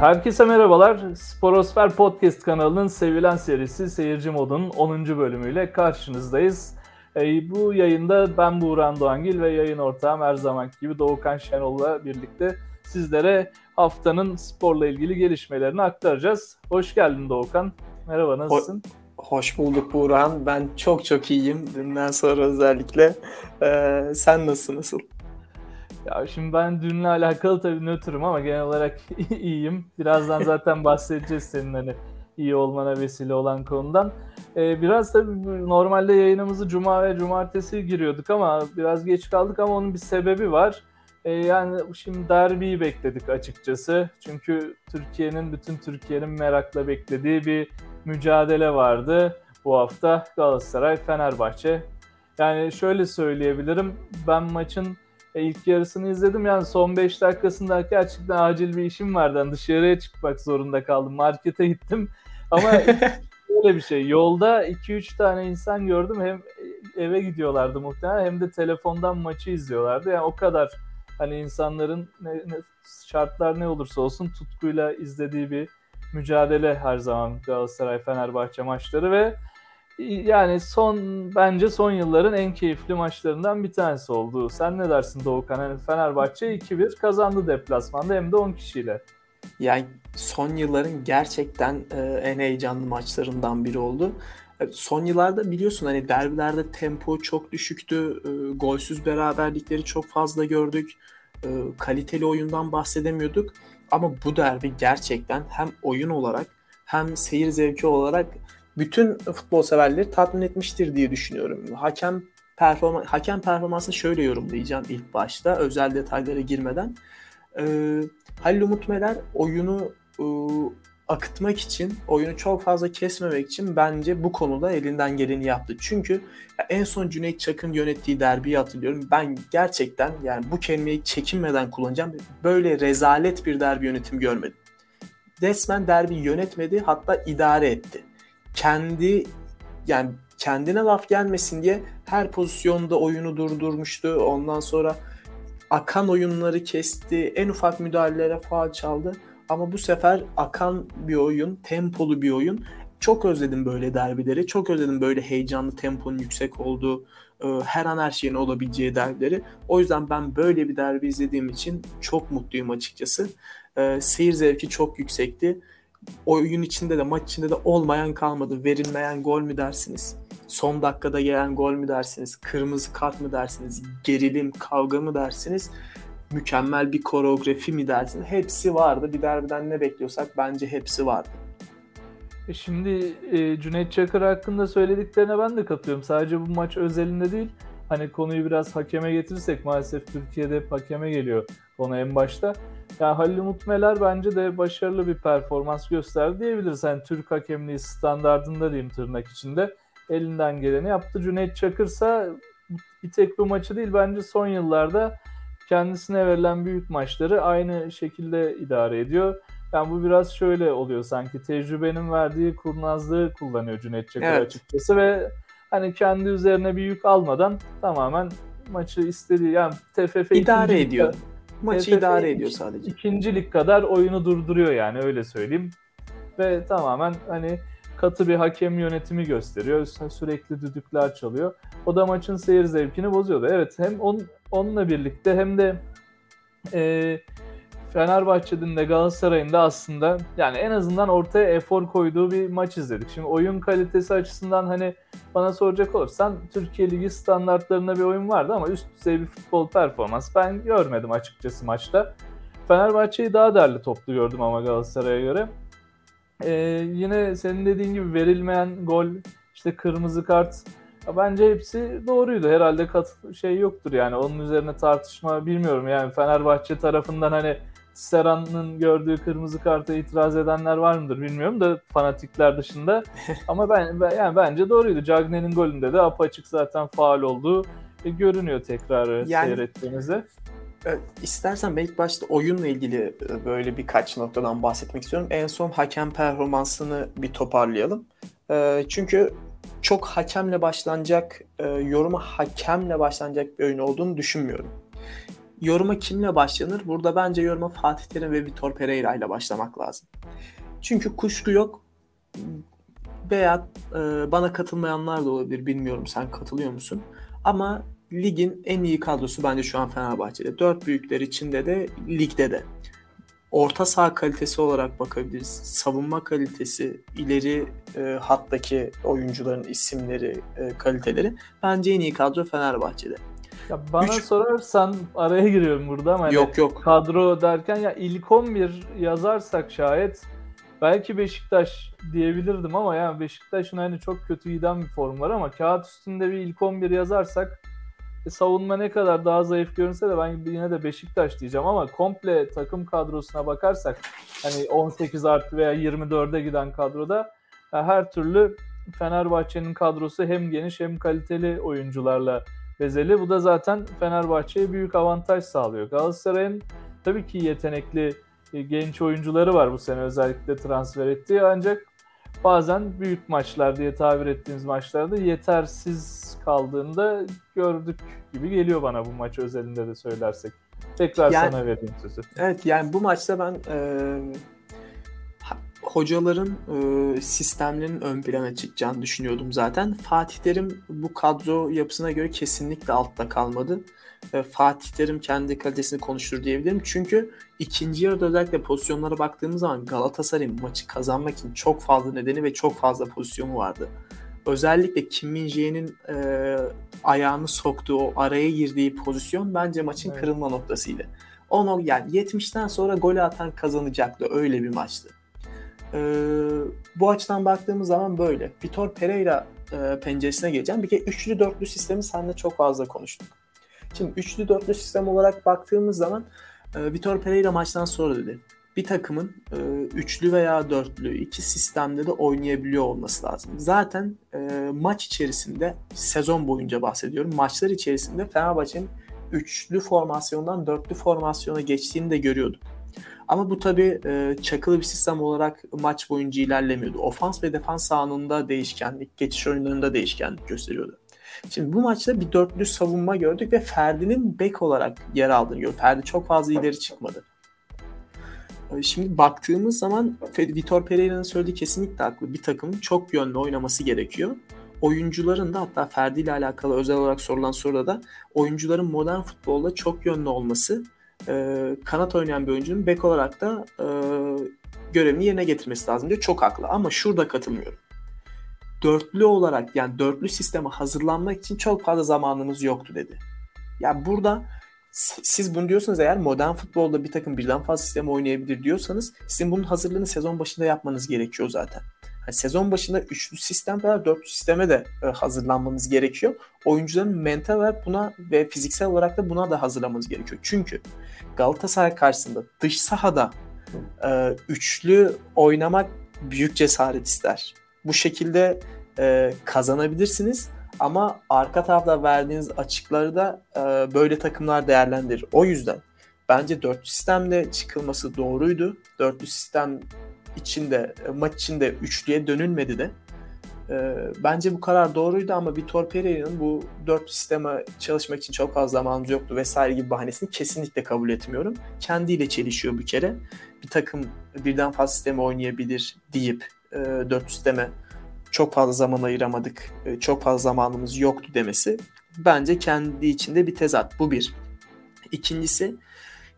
Herkese merhabalar. Sporosfer Podcast kanalının sevilen serisi Seyirci Mod'un 10. bölümüyle karşınızdayız. E, bu yayında ben Buğran Doğangil ve yayın ortağım her zaman gibi Doğukan Şenol'la birlikte sizlere haftanın sporla ilgili gelişmelerini aktaracağız. Hoş geldin Doğukan. Merhaba nasılsın? Hoş bulduk Buğran. Ben çok çok iyiyim. Dünden sonra özellikle. Ee, sen nasılsın? Nasıl? Ya şimdi ben dünle alakalı tabii nötrüm ama genel olarak iyiyim. Birazdan zaten bahsedeceğiz senin hani iyi olmana vesile olan konudan. Ee, biraz tabii normalde yayınımızı cuma ve cumartesi giriyorduk ama biraz geç kaldık ama onun bir sebebi var. Ee, yani şimdi derbiyi bekledik açıkçası. Çünkü Türkiye'nin, bütün Türkiye'nin merakla beklediği bir mücadele vardı bu hafta Galatasaray-Fenerbahçe. Yani şöyle söyleyebilirim. Ben maçın e, ilk yarısını izledim. Yani son 5 dakikasında gerçekten acil bir işim vardı. Yani dışarıya çıkmak zorunda kaldım. Markete gittim. Ama böyle bir şey. Yolda 2-3 tane insan gördüm. Hem eve gidiyorlardı muhtemelen hem de telefondan maçı izliyorlardı. Yani o kadar hani insanların ne, ne, şartlar ne olursa olsun tutkuyla izlediği bir mücadele her zaman Galatasaray Fenerbahçe maçları ve yani son bence son yılların en keyifli maçlarından bir tanesi oldu. Sen ne dersin Doğukan? Yani Fenerbahçe 2-1 kazandı deplasmanda hem de 10 kişiyle. Yani son yılların gerçekten e, en heyecanlı maçlarından biri oldu. E, son yıllarda biliyorsun hani derbilerde tempo çok düşüktü. E, golsüz beraberlikleri çok fazla gördük. E, kaliteli oyundan bahsedemiyorduk. Ama bu derbi gerçekten hem oyun olarak hem seyir zevki olarak bütün futbol severleri tatmin etmiştir diye düşünüyorum. Hakem performans hakem performansını şöyle yorumlayacağım ilk başta özel detaylara girmeden. Ee, Halil Umut Meler oyunu e, akıtmak için, oyunu çok fazla kesmemek için bence bu konuda elinden geleni yaptı. Çünkü en son Cüneyt Çakın yönettiği derbiyi hatırlıyorum. Ben gerçekten yani bu kelimeyi çekinmeden kullanacağım. Böyle rezalet bir derbi yönetim görmedim. Resmen derbi yönetmedi hatta idare etti kendi yani kendine laf gelmesin diye her pozisyonda oyunu durdurmuştu. Ondan sonra akan oyunları kesti. En ufak müdahalelere faal çaldı. Ama bu sefer akan bir oyun, tempolu bir oyun. Çok özledim böyle derbileri. Çok özledim böyle heyecanlı temponun yüksek olduğu, e, her an her şeyin olabileceği derbileri. O yüzden ben böyle bir derbi izlediğim için çok mutluyum açıkçası. E, seyir zevki çok yüksekti oyun içinde de maç içinde de olmayan kalmadı. Verilmeyen gol mü dersiniz? Son dakikada gelen gol mü dersiniz? Kırmızı kart mı dersiniz? Gerilim, kavga mı dersiniz? Mükemmel bir koreografi mi dersiniz? Hepsi vardı. Bir derbiden ne bekliyorsak bence hepsi vardı. E şimdi e, Cüneyt Çakır hakkında söylediklerine ben de katılıyorum. Sadece bu maç özelinde değil. Hani konuyu biraz hakeme getirirsek maalesef Türkiye'de hep hakeme geliyor konu en başta. Yani Halil Umut Meler bence de başarılı bir performans gösterdi diyebiliriz. Yani Türk hakemliği standartında diyeyim tırnak içinde elinden geleni yaptı. Cüneyt Çakırsa bir tek bu maçı değil bence son yıllarda kendisine verilen büyük maçları aynı şekilde idare ediyor. Yani bu biraz şöyle oluyor sanki tecrübenin verdiği kurnazlığı kullanıyor Cüneyt Çakır evet. açıkçası ve hani kendi üzerine bir yük almadan tamamen maçı istediği yani TFF idare ediyor. Maçı idare ediyor sadece. İkinci lig kadar oyunu durduruyor yani öyle söyleyeyim. Ve tamamen hani katı bir hakem yönetimi gösteriyor. Sürekli düdükler çalıyor. O da maçın seyir zevkini bozuyordu. Evet hem on, onunla birlikte hem de e, Fenerbahçe'nin de Galatasaray'ın da aslında yani en azından ortaya efor koyduğu bir maç izledik. Şimdi oyun kalitesi açısından hani bana soracak olursan Türkiye Ligi standartlarında bir oyun vardı ama üst düzey bir futbol performans ben görmedim açıkçası maçta. Fenerbahçe'yi daha değerli toplu gördüm ama Galatasaray'a göre. Ee, yine senin dediğin gibi verilmeyen gol, işte kırmızı kart bence hepsi doğruydu. Herhalde kat şey yoktur yani onun üzerine tartışma bilmiyorum yani Fenerbahçe tarafından hani Serhan'ın gördüğü kırmızı karta itiraz edenler var mıdır bilmiyorum da fanatikler dışında. Ama ben, ben yani bence doğruydu. Cagney'in golünde de apaçık zaten faal olduğu e, görünüyor tekrar yani, seyrettiğinizde. E, istersen ben ilk başta oyunla ilgili e, böyle birkaç noktadan bahsetmek istiyorum. En son hakem performansını bir toparlayalım. E, çünkü çok hakemle başlanacak, yoruma hakemle başlanacak bir oyun olduğunu düşünmüyorum. Yoruma kimle başlanır? Burada bence yoruma Fatih Terim ve Vitor Pereira ile başlamak lazım. Çünkü kuşku yok. Veya e, bana katılmayanlar da olabilir. Bilmiyorum sen katılıyor musun? Ama ligin en iyi kadrosu bence şu an Fenerbahçe'de. Dört büyükler içinde de ligde de. Orta saha kalitesi olarak bakabiliriz. Savunma kalitesi, ileri e, hattaki oyuncuların isimleri, e, kaliteleri. Bence en iyi kadro Fenerbahçe'de. Ya bana Üç... sorarsan araya giriyorum burada ama hani yok yok. kadro derken ya ilk 11 yazarsak şayet belki Beşiktaş diyebilirdim ama yani Beşiktaş'ın hani çok kötü giden bir form var ama kağıt üstünde bir ilk 11 yazarsak e, savunma ne kadar daha zayıf görünse de ben yine de Beşiktaş diyeceğim ama komple takım kadrosuna bakarsak hani 18 artı veya 24'e giden kadroda her türlü Fenerbahçe'nin kadrosu hem geniş hem kaliteli oyuncularla bezeli. Bu da zaten Fenerbahçe'ye büyük avantaj sağlıyor. Galatasaray'ın tabii ki yetenekli e, genç oyuncuları var bu sene özellikle transfer ettiği ancak bazen büyük maçlar diye tabir ettiğimiz maçlarda yetersiz kaldığında gördük gibi geliyor bana bu maç özelinde de söylersek. Tekrar yani, sana vereyim sözü. Evet yani bu maçta ben e, hocaların e, sistemlerinin ön plana çıkacağını düşünüyordum zaten. Fatih Terim bu kadro yapısına göre kesinlikle altta kalmadı. E, Fatih Terim kendi kalitesini konuştur diyebilirim. Çünkü ikinci yarıda özellikle pozisyonlara baktığımız zaman Galatasaray'ın maçı kazanmak için çok fazla nedeni ve çok fazla pozisyonu vardı. Özellikle Kim Min e, ayağını soktuğu, o araya girdiği pozisyon bence maçın evet. kırılma noktasıydı. Onu yani 70'ten sonra golü atan kazanacaktı. Öyle bir maçtı. Ee, bu açıdan baktığımız zaman böyle. Vitor Pereira e, penceresine geleceğim. Bir kere üçlü dörtlü sistemi seninle çok fazla konuştuk. Şimdi üçlü dörtlü sistem olarak baktığımız zaman e, Vitor Pereira maçtan sonra dedi. Bir takımın e, üçlü veya dörtlü iki sistemde de oynayabiliyor olması lazım. Zaten e, maç içerisinde sezon boyunca bahsediyorum. Maçlar içerisinde Fenerbahçe'nin üçlü formasyondan dörtlü formasyona geçtiğini de görüyorduk. Ama bu tabii e, çakılı bir sistem olarak maç boyunca ilerlemiyordu. Ofans ve defans sahanında değişkenlik, geçiş oyunlarında değişkenlik gösteriyordu. Şimdi bu maçta bir dörtlü savunma gördük ve Ferdi'nin bek olarak yer aldığını gördük. Ferdi çok fazla ileri çıkmadı. E, şimdi baktığımız zaman Vitor Pereira'nın söylediği kesinlikle haklı. Bir takımın çok yönlü oynaması gerekiyor. Oyuncuların da hatta Ferdi ile alakalı özel olarak sorulan soruda da oyuncuların modern futbolda çok yönlü olması e, kanat oynayan bir oyuncunun bek olarak da e, görevini yerine getirmesi lazım diyor. Çok haklı ama şurada katılmıyorum. Dörtlü olarak yani dörtlü sisteme hazırlanmak için çok fazla zamanımız yoktu dedi. Ya yani burada siz bunu diyorsanız eğer modern futbolda bir takım birden fazla sistem oynayabilir diyorsanız sizin bunun hazırlığını sezon başında yapmanız gerekiyor zaten. Yani sezon başında üçlü sistem veya dörtlü sisteme de e, hazırlanmamız gerekiyor. Oyuncuların mental olarak buna ve fiziksel olarak da buna da hazırlamamız gerekiyor. Çünkü Galatasaray karşısında dış sahada e, üçlü oynamak büyük cesaret ister. Bu şekilde e, kazanabilirsiniz ama arka tarafta verdiğiniz açıkları da e, böyle takımlar değerlendirir. O yüzden bence dörtlü sistemde çıkılması doğruydu. Dörtlü sistem içinde maç içinde üçlüye dönülmedi de. E, bence bu karar doğruydu ama Vitor Pereira'nın bu dört sisteme çalışmak için çok fazla zamanımız yoktu vesaire gibi bahanesini kesinlikle kabul etmiyorum. Kendiyle çelişiyor bir kere. Bir takım birden fazla sisteme oynayabilir deyip e, dört sisteme çok fazla zaman ayıramadık, e, çok fazla zamanımız yoktu demesi bence kendi içinde bir tezat. Bu bir. İkincisi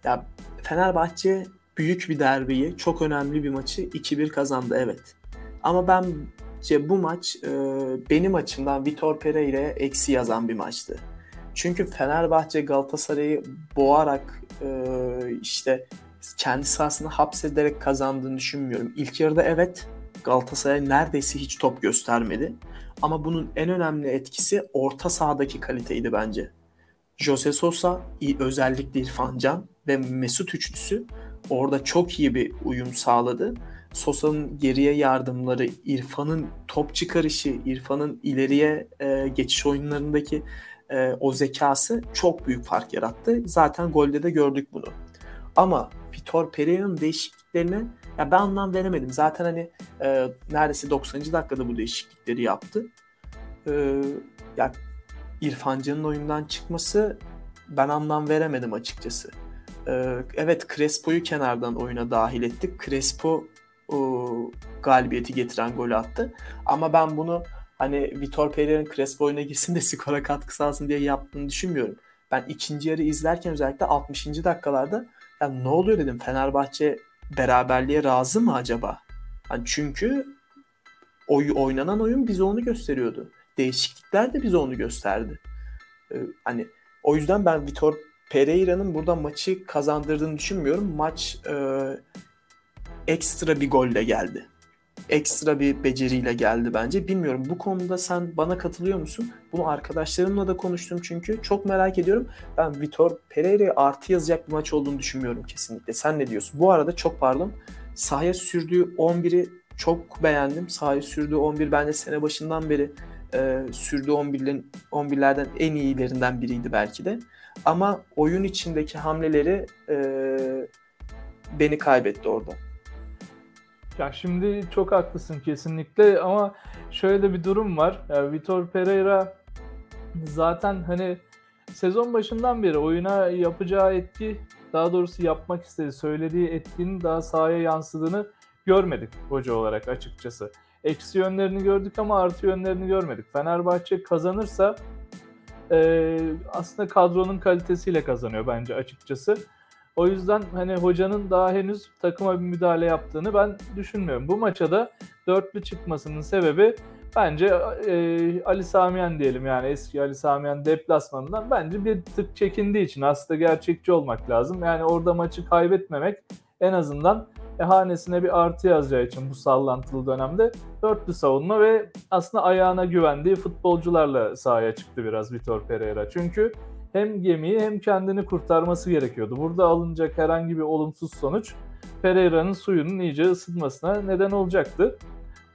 ya Fenerbahçe büyük bir derbiyi, çok önemli bir maçı 2-1 kazandı evet. Ama ben işte bu maç e, benim açımdan Vitor Pereira'ya eksi yazan bir maçtı. Çünkü Fenerbahçe Galatasaray'ı boğarak e, işte kendi sahasını hapsederek kazandığını düşünmüyorum. İlk yarıda evet Galatasaray neredeyse hiç top göstermedi. Ama bunun en önemli etkisi orta sahadaki kaliteydi bence. Jose Sosa, özellikle İrfan Can ve Mesut üçlüsü orada çok iyi bir uyum sağladı. Sosa'nın geriye yardımları, İrfan'ın top çıkarışı, İrfan'ın ileriye e, geçiş oyunlarındaki e, o zekası çok büyük fark yarattı. Zaten golde de gördük bunu. Ama Vitor Pereira'nın değişikliklerine ya ben anlam veremedim. Zaten hani e, neredeyse 90. dakikada bu değişiklikleri yaptı. E, ya İrfan Can'ın oyundan çıkması ben anlam veremedim açıkçası. Ee, evet Crespo'yu kenardan oyuna dahil ettik. Crespo galibiyeti getiren golü attı. Ama ben bunu hani Vitor Pereira'nın Crespo oyuna girsin de skora katkı sağlasın diye yaptığını düşünmüyorum. Ben ikinci yarı izlerken özellikle 60. dakikalarda ya ne oluyor dedim Fenerbahçe beraberliğe razı mı acaba? Hani çünkü oy, oynanan oyun bize onu gösteriyordu. Değişiklikler de bize onu gösterdi. Ee, hani o yüzden ben Vitor Pereira'nın burada maçı kazandırdığını düşünmüyorum. Maç e, ekstra bir golle geldi. Ekstra bir beceriyle geldi bence. Bilmiyorum bu konuda sen bana katılıyor musun? Bunu arkadaşlarımla da konuştum çünkü. Çok merak ediyorum. Ben Vitor Pereira'ya artı yazacak bir maç olduğunu düşünmüyorum kesinlikle. Sen ne diyorsun? Bu arada çok pardon. Sahaya sürdüğü 11'i çok beğendim. Sahaya sürdüğü 11 bence sene başından beri e, sürdüğü 11'lerin 11'lerden en iyilerinden biriydi belki de. Ama oyun içindeki hamleleri e, beni kaybetti orada. Ya şimdi çok haklısın kesinlikle ama şöyle de bir durum var. Yani Vitor Pereira zaten hani sezon başından beri oyuna yapacağı etki daha doğrusu yapmak istediği, söylediği etkinin daha sahaya yansıdığını görmedik hoca olarak açıkçası. Eksi yönlerini gördük ama artı yönlerini görmedik. Fenerbahçe kazanırsa e, aslında kadronun kalitesiyle kazanıyor bence açıkçası. O yüzden hani hocanın daha henüz takıma bir müdahale yaptığını ben düşünmüyorum. Bu maça da dörtlü çıkmasının sebebi bence e, Ali Samiyen diyelim yani eski Ali Samiyen deplasmanından bence bir tık çekindiği için aslında gerçekçi olmak lazım. Yani orada maçı kaybetmemek en azından e, hanesine bir artı yazacağı için bu sallantılı dönemde dörtlü savunma ve aslında ayağına güvendiği futbolcularla sahaya çıktı biraz Vitor Pereira. Çünkü hem gemiyi hem kendini kurtarması gerekiyordu. Burada alınacak herhangi bir olumsuz sonuç Pereira'nın suyunun iyice ısınmasına neden olacaktı.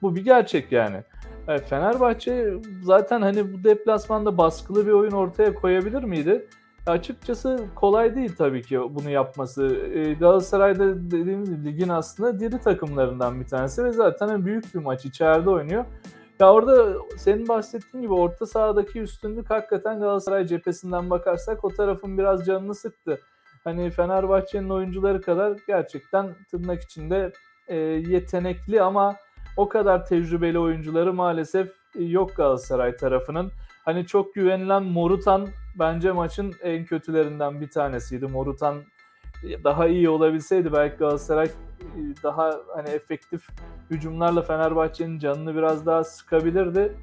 Bu bir gerçek yani. Evet, Fenerbahçe zaten hani bu deplasmanda baskılı bir oyun ortaya koyabilir miydi? Açıkçası kolay değil tabii ki bunu yapması. Ee, Galatasaray'da dediğimiz gibi ligin aslında diri takımlarından bir tanesi ve zaten büyük bir maç içeride oynuyor. Ya orada senin bahsettiğin gibi orta sahadaki üstünlük hakikaten Galatasaray cephesinden bakarsak o tarafın biraz canını sıktı. Hani Fenerbahçe'nin oyuncuları kadar gerçekten tırnak içinde e, yetenekli ama o kadar tecrübeli oyuncuları maalesef yok Galatasaray tarafının. Hani çok güvenilen Morutan bence maçın en kötülerinden bir tanesiydi. Morutan daha iyi olabilseydi belki Galatasaray daha hani efektif hücumlarla Fenerbahçe'nin canını biraz daha sıkabilirdi.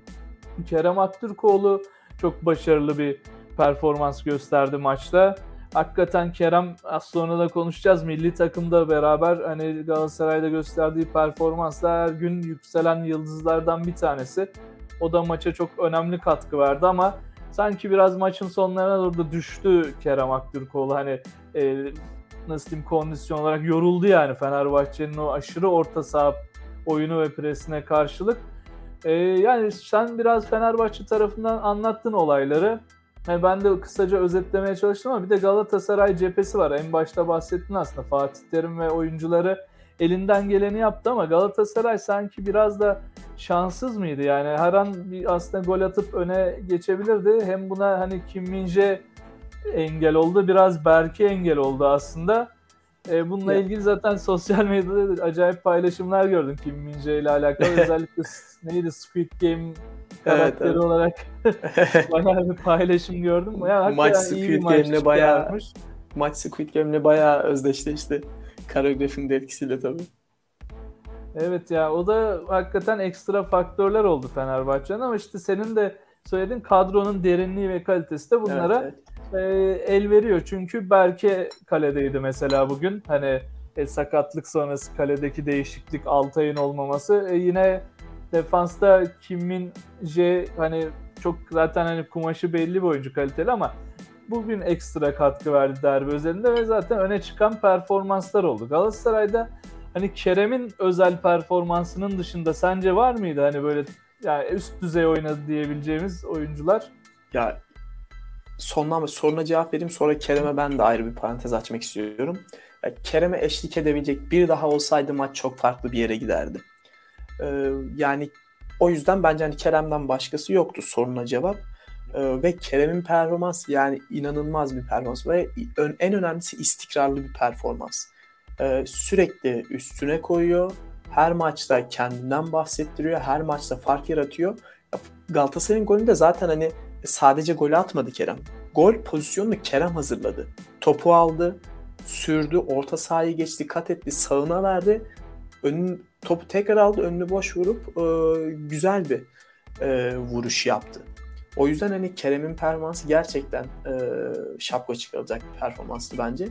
Kerem Aktürkoğlu çok başarılı bir performans gösterdi maçta. Hakikaten Kerem az sonra da konuşacağız. Milli takımda beraber hani Galatasaray'da gösterdiği performansla her gün yükselen yıldızlardan bir tanesi. O da maça çok önemli katkı verdi ama sanki biraz maçın sonlarına doğru da düştü Kerem Aktürkoğlu. Hani e, nasıl diyeyim kondisyon olarak yoruldu yani Fenerbahçe'nin o aşırı orta saha oyunu ve presine karşılık. Ee, yani sen biraz Fenerbahçe tarafından anlattın olayları. Yani ben de kısaca özetlemeye çalıştım ama bir de Galatasaray cephesi var. En başta bahsettin aslında Fatih Terim ve oyuncuları elinden geleni yaptı ama Galatasaray sanki biraz da şanssız mıydı? Yani her an bir aslında gol atıp öne geçebilirdi. Hem buna hani Kim Min-jae engel oldu. Biraz Berke engel oldu aslında. E, bununla ya. ilgili zaten sosyal medyada acayip paylaşımlar gördüm Kim Min ile alakalı. Özellikle neydi Squid Game karakteri evet, evet. olarak bayağı bir paylaşım gördüm. Yani maç Squid Game'le bayağı maç Squid Game'le bayağı özdeşleşti. Koreografinin de etkisiyle tabii. Evet ya o da hakikaten ekstra faktörler oldu Fenerbahçe'nin ama işte senin de söylediğin kadronun derinliği ve kalitesi de bunlara evet, evet e, el veriyor. Çünkü Berke kaledeydi mesela bugün. Hani e, sakatlık sonrası kaledeki değişiklik Altay'ın olmaması. E, yine defansta Kim J hani çok zaten hani kumaşı belli bir oyuncu kaliteli ama bugün ekstra katkı verdi derbi özelinde ve zaten öne çıkan performanslar oldu. Galatasaray'da hani Kerem'in özel performansının dışında sence var mıydı hani böyle yani üst düzey oynadı diyebileceğimiz oyuncular? Ya sondan soruna cevap vereyim sonra Kerem'e ben de ayrı bir parantez açmak istiyorum. Kerem'e eşlik edebilecek bir daha olsaydı maç çok farklı bir yere giderdi. Ee, yani o yüzden bence hani Kerem'den başkası yoktu soruna cevap. Ee, ve Kerem'in performans yani inanılmaz bir performans ve en önemlisi istikrarlı bir performans. Ee, sürekli üstüne koyuyor. Her maçta kendinden bahsettiriyor. Her maçta fark yaratıyor. Galatasaray'ın golünde zaten hani sadece golü atmadı Kerem. Gol pozisyonunu Kerem hazırladı. Topu aldı, sürdü, orta sahayı geçti, kat etti, sağına verdi. Önün, topu tekrar aldı, önünü boş vurup e, güzel bir e, vuruş yaptı. O yüzden hani Kerem'in performansı gerçekten e, şapka çıkaracak bir performanstı bence.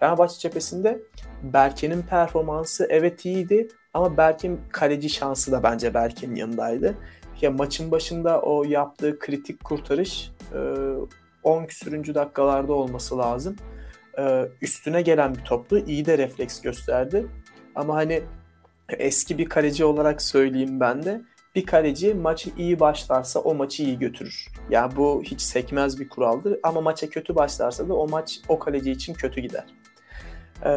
Fenerbahçe cephesinde Berke'nin performansı evet iyiydi ama Berke'nin kaleci şansı da bence Berke'nin yanındaydı. Ya maçın başında o yaptığı kritik kurtarış e, 10 küsürüncü dakikalarda olması lazım. E, üstüne gelen bir toptu. iyi de refleks gösterdi. Ama hani eski bir kaleci olarak söyleyeyim ben de bir kaleci maçı iyi başlarsa o maçı iyi götürür. Ya yani bu hiç sekmez bir kuraldır ama maça kötü başlarsa da o maç o kaleci için kötü gider. Ee,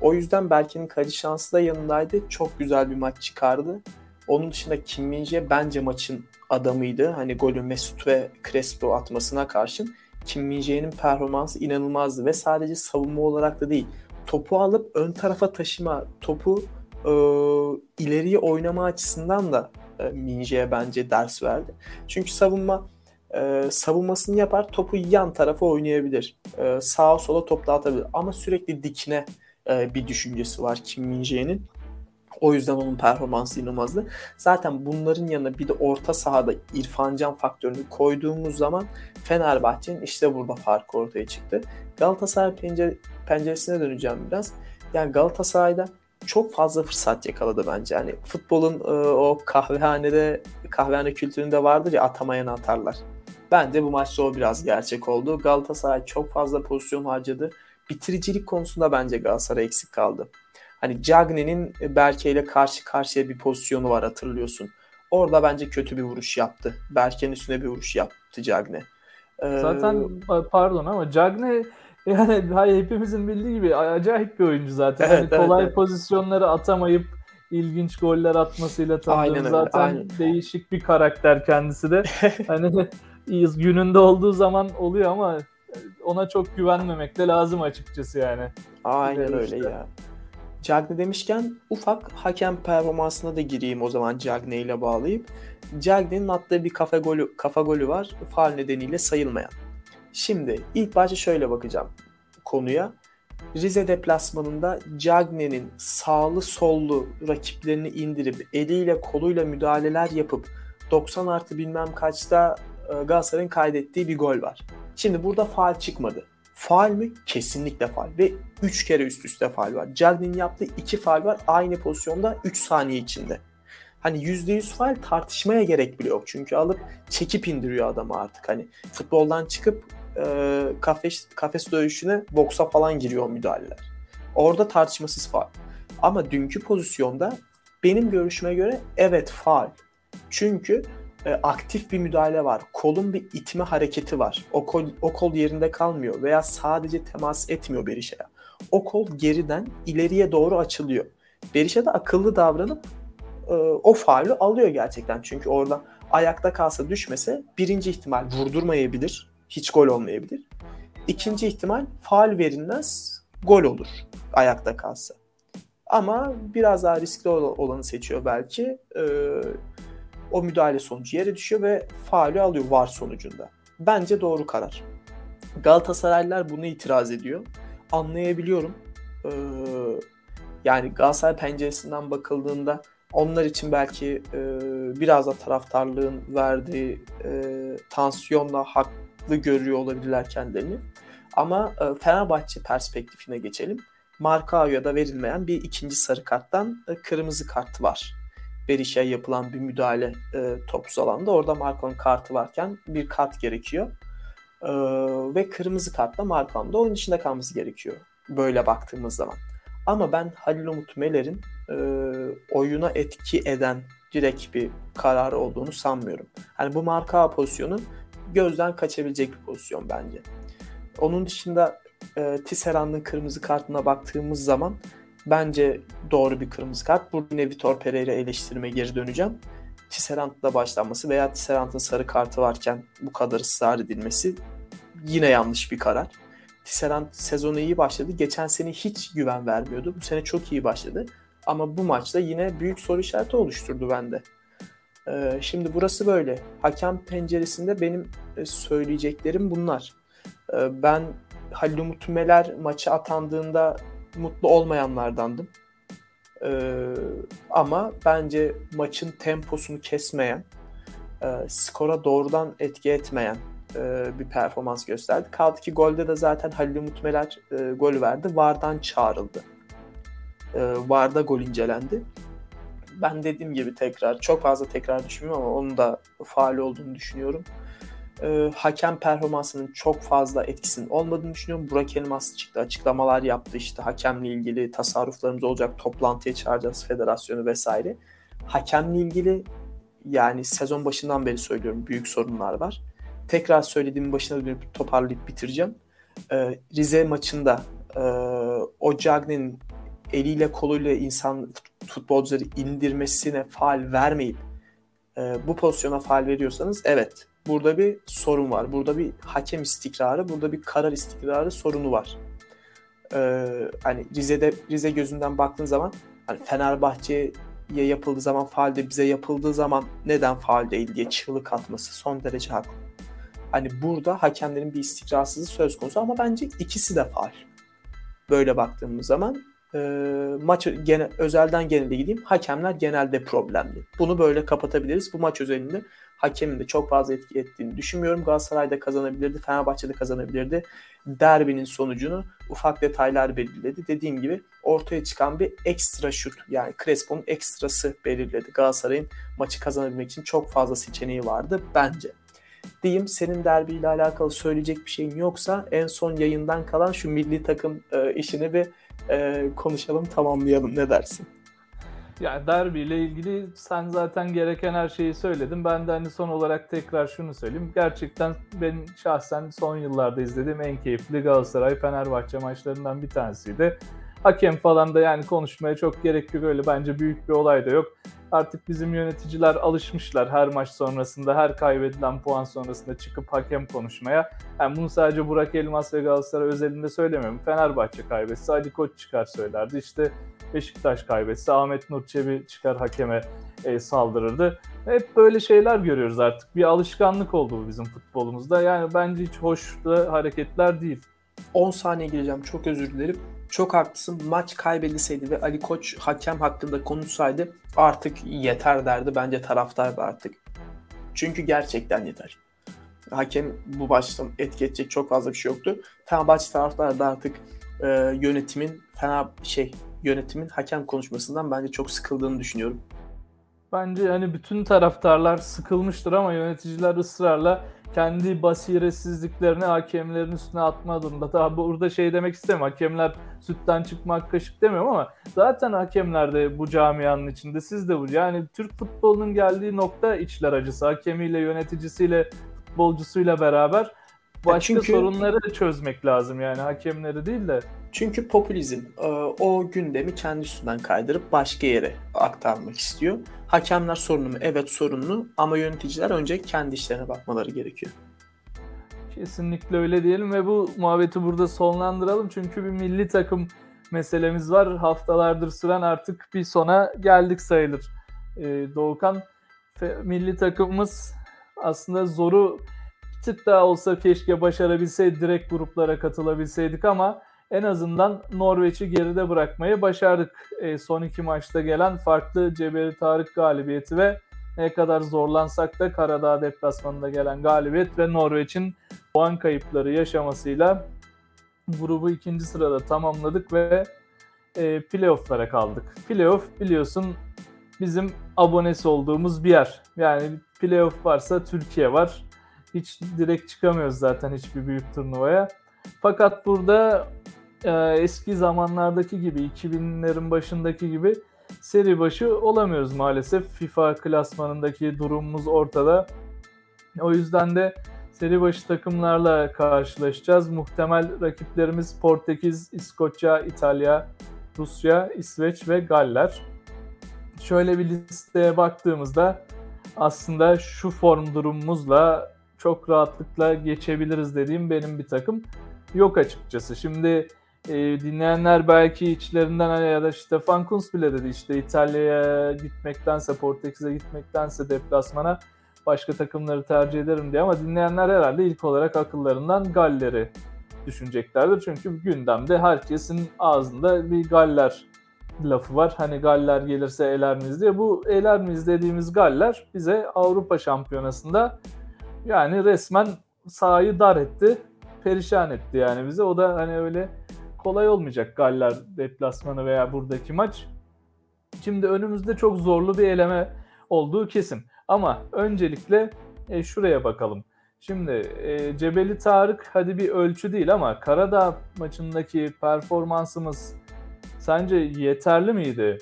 o yüzden Berke'nin kaleci şansı da yanındaydı. Çok güzel bir maç çıkardı. Onun dışında Kim Min bence maçın adamıydı. Hani golü Mesut ve Crespo atmasına karşın Kim Min performansı inanılmazdı ve sadece savunma olarak da değil. Topu alıp ön tarafa taşıma, topu e, ileriye oynama açısından da e, bence ders verdi. Çünkü savunma e, savunmasını yapar, topu yan tarafa oynayabilir. E, sağa sola top dağıtabilir. Ama sürekli dikine e, bir düşüncesi var Kim Minje'nin. O yüzden onun performansı inanılmazdı. Zaten bunların yanına bir de orta sahada İrfan Can faktörünü koyduğumuz zaman Fenerbahçe'nin işte burada farkı ortaya çıktı. Galatasaray pencere, penceresine döneceğim biraz. Yani Galatasaray'da çok fazla fırsat yakaladı bence. Yani futbolun e, o kahvehanede kahvehane kültüründe vardır ya atamayan atarlar. Bence bu maçta o biraz gerçek oldu. Galatasaray çok fazla pozisyon harcadı. Bitiricilik konusunda bence Galatasaray eksik kaldı. Hani Cagney'in Berke ile karşı karşıya bir pozisyonu var hatırlıyorsun. Orada bence kötü bir vuruş yaptı. Berke'nin üstüne bir vuruş yaptı Cagney. Ee... Zaten pardon ama Cagney yani hepimizin bildiği gibi acayip bir oyuncu zaten. Evet, hani kolay evet, pozisyonları atamayıp ilginç goller atmasıyla tanıdığım zaten aynen. değişik bir karakter kendisi de. hani gününde olduğu zaman oluyor ama ona çok güvenmemek de lazım açıkçası yani. Aynen öyle işte. ya. Cagney demişken ufak hakem performansına da gireyim o zaman Cagney ile bağlayıp. Cagney'in attığı bir kafa golü, kafa golü var. Faal nedeniyle sayılmayan. Şimdi ilk başta şöyle bakacağım konuya. Rize deplasmanında Cagney'in sağlı sollu rakiplerini indirip eliyle koluyla müdahaleler yapıp 90 artı bilmem kaçta e, Galatasaray'ın kaydettiği bir gol var. Şimdi burada faal çıkmadı. Faal mi? Kesinlikle faal. Ve 3 kere üst üste faal var. Cagney'in yaptığı 2 faal var aynı pozisyonda 3 saniye içinde. Hani %100 faal tartışmaya gerek bile yok. Çünkü alıp çekip indiriyor adamı artık. Hani futboldan çıkıp e, kafes, kafes dövüşüne boksa falan giriyor müdahaleler. Orada tartışmasız faal. Ama dünkü pozisyonda benim görüşüme göre evet faal. Çünkü e, aktif bir müdahale var. Kolun bir itme hareketi var. O kol, o kol yerinde kalmıyor veya sadece temas etmiyor Berisha'ya. O kol geriden ileriye doğru açılıyor. Berisha da akıllı davranıp e, o faulü alıyor gerçekten. Çünkü orada ayakta kalsa düşmese birinci ihtimal vurdurmayabilir. Hiç gol olmayabilir. İkinci ihtimal faal verilmez gol olur ayakta kalsa. Ama biraz daha riskli olanı seçiyor belki. Ee, o müdahale sonucu yere düşüyor ve faali alıyor var sonucunda. Bence doğru karar. Galatasaraylılar bunu itiraz ediyor. Anlayabiliyorum. Ee, yani Galatasaray penceresinden bakıldığında onlar için belki e, biraz da taraftarlığın verdiği e, tansiyonla haklı görüyor olabilirler kendilerini. Ama e, Fenerbahçe perspektifine geçelim. Markao'ya da verilmeyen bir ikinci sarı karttan e, kırmızı kart var. Berisha'ya yapılan bir müdahale e, topsuz alanda. Orada Marco'nun kartı varken bir kart gerekiyor. E, ve kırmızı kartla Marco'nun da oyun dışında kalması gerekiyor. Böyle baktığımız zaman. Ama ben Halil Umut Meler'in e, oyuna etki eden direkt bir karar olduğunu sanmıyorum. Hani bu marka pozisyonu gözden kaçabilecek bir pozisyon bence. Onun dışında e, Tisserand'ın kırmızı kartına baktığımız zaman bence doğru bir kırmızı kart. Burada yine Vitor Pereira eleştirime geri döneceğim. Tisserant'la başlanması veya Tisserant'ın sarı kartı varken bu kadar ısrar edilmesi yine yanlış bir karar. Tisserant sezonu iyi başladı. Geçen sene hiç güven vermiyordu. Bu sene çok iyi başladı. Ama bu maçta yine büyük soru işareti oluşturdu bende. Ee, şimdi burası böyle. Hakem penceresinde benim e, söyleyeceklerim bunlar. Ee, ben Halil Umut Meler maçı atandığında mutlu olmayanlardandım. Ee, ama bence maçın temposunu kesmeyen, e, skora doğrudan etki etmeyen e, bir performans gösterdi. Kaldı ki golde de zaten Halil Umut Meler gol verdi. Vardan çağrıldı. Varda gol incelendi. Ben dediğim gibi tekrar, çok fazla tekrar düşünmüyorum ama onun da faal olduğunu düşünüyorum e, hakem performansının çok fazla etkisinin olmadığını düşünüyorum. Burak Elmas çıktı açıklamalar yaptı işte hakemle ilgili tasarruflarımız olacak toplantıya çağıracağız federasyonu vesaire. Hakemle ilgili yani sezon başından beri söylüyorum büyük sorunlar var. Tekrar söylediğim başına dönüp toparlayıp bitireceğim. Ee, Rize maçında e, o Cagney'in eliyle koluyla insan futbolcuları indirmesine faal vermeyip e, bu pozisyona faal veriyorsanız evet burada bir sorun var. Burada bir hakem istikrarı, burada bir karar istikrarı sorunu var. Ee, hani Rize'de Rize gözünden baktığın zaman hani Fenerbahçe'ye yapıldığı zaman faal de bize yapıldığı zaman neden faal değil diye çığlık atması son derece haklı. Hani burada hakemlerin bir istikrarsızlığı söz konusu ama bence ikisi de faal. Böyle baktığımız zaman e, maç gene, özelden genelde gideyim. Hakemler genelde problemli. Bunu böyle kapatabiliriz. Bu maç özelinde hakemin de çok fazla etki ettiğini düşünmüyorum. Galatasaray'da kazanabilirdi, Fenerbahçe'de kazanabilirdi. Derbinin sonucunu ufak detaylar belirledi. Dediğim gibi ortaya çıkan bir ekstra şut yani Crespo'nun ekstrası belirledi. Galatasaray'ın maçı kazanabilmek için çok fazla seçeneği vardı bence. Diyeyim senin derbiyle alakalı söyleyecek bir şeyin yoksa en son yayından kalan şu milli takım e, işini bir e, konuşalım tamamlayalım ne dersin? Yani derbi ile ilgili sen zaten gereken her şeyi söyledin. Ben de hani son olarak tekrar şunu söyleyeyim. Gerçekten ben şahsen son yıllarda izlediğim en keyifli Galatasaray Fenerbahçe maçlarından bir tanesiydi. Hakem falan da yani konuşmaya çok gerek yok öyle bence büyük bir olay da yok. Artık bizim yöneticiler alışmışlar her maç sonrasında, her kaybedilen puan sonrasında çıkıp hakem konuşmaya. Yani bunu sadece Burak Elmas ve Galatasaray özelinde söylemiyorum. Fenerbahçe kaybetse Ali Koç çıkar söylerdi. İşte Beşiktaş kaybetse Ahmet Nur Çebi çıkar hakeme e, saldırırdı. Hep böyle şeyler görüyoruz artık. Bir alışkanlık oldu bu bizim futbolumuzda. Yani bence hiç hoş da hareketler değil. 10 saniye gireceğim. Çok özür dilerim. Çok haklısın. Maç kaybedilseydi ve Ali Koç hakem hakkında konuşsaydı artık yeter derdi. Bence taraftar da artık. Çünkü gerçekten yeter. Hakem bu başta etki edecek çok fazla bir şey yoktu. Fenerbahçe taraftar da artık e, yönetimin Fener şey yönetimin hakem konuşmasından bence çok sıkıldığını düşünüyorum. Bence hani bütün taraftarlar sıkılmıştır ama yöneticiler ısrarla kendi basiretsizliklerini hakemlerin üstüne atma durumda. Tabi burada şey demek istemiyorum. Hakemler sütten çıkmak kaşık demiyorum ama zaten hakemler de bu camianın içinde. Siz de bu. Yani Türk futbolunun geldiği nokta içler acısı. Hakemiyle, yöneticisiyle, futbolcusuyla beraber başka çünkü, sorunları çözmek lazım yani hakemleri değil de. Çünkü popülizm e, o gündemi kendi üstünden kaydırıp başka yere aktarmak istiyor. Hakemler sorunlu mu? Evet sorunlu ama yöneticiler önce kendi işlerine bakmaları gerekiyor. Kesinlikle öyle diyelim ve bu muhabbeti burada sonlandıralım. Çünkü bir milli takım meselemiz var. Haftalardır süren artık bir sona geldik sayılır. Ee, Doğukan milli takımımız aslında zoru tık daha olsa keşke başarabilseydik direkt gruplara katılabilseydik ama en azından Norveç'i geride bırakmayı başardık. E, son iki maçta gelen farklı Cebeli Tarık galibiyeti ve ne kadar zorlansak da Karadağ deplasmanında gelen galibiyet ve Norveç'in puan kayıpları yaşamasıyla grubu ikinci sırada tamamladık ve e, playoff'lara kaldık. Playoff biliyorsun bizim abonesi olduğumuz bir yer. Yani playoff varsa Türkiye var. Hiç direkt çıkamıyoruz zaten hiçbir büyük turnuvaya. Fakat burada e, eski zamanlardaki gibi 2000'lerin başındaki gibi seri başı olamıyoruz maalesef. FIFA klasmanındaki durumumuz ortada. O yüzden de seri başı takımlarla karşılaşacağız. Muhtemel rakiplerimiz Portekiz, İskoçya, İtalya, Rusya, İsveç ve Galler. Şöyle bir listeye baktığımızda aslında şu form durumumuzla çok rahatlıkla geçebiliriz dediğim benim bir takım yok açıkçası. Şimdi e, dinleyenler belki içlerinden hani ya da Stefan Kunz bile dedi işte İtalya'ya gitmektense Portekiz'e gitmektense deplasmana başka takımları tercih ederim diye ama dinleyenler herhalde ilk olarak akıllarından Galler'i düşüneceklerdir. Çünkü gündemde herkesin ağzında bir Galler lafı var. Hani Galler gelirse eler miyiz diye. Bu eler miyiz dediğimiz Galler bize Avrupa Şampiyonası'nda yani resmen sahayı dar etti. Perişan etti yani bize. O da hani öyle kolay olmayacak Galler deplasmanı veya buradaki maç. Şimdi önümüzde çok zorlu bir eleme olduğu kesin. Ama öncelikle e, şuraya bakalım. Şimdi e, Cebeli Tarık hadi bir ölçü değil ama Karadağ maçındaki performansımız sence yeterli miydi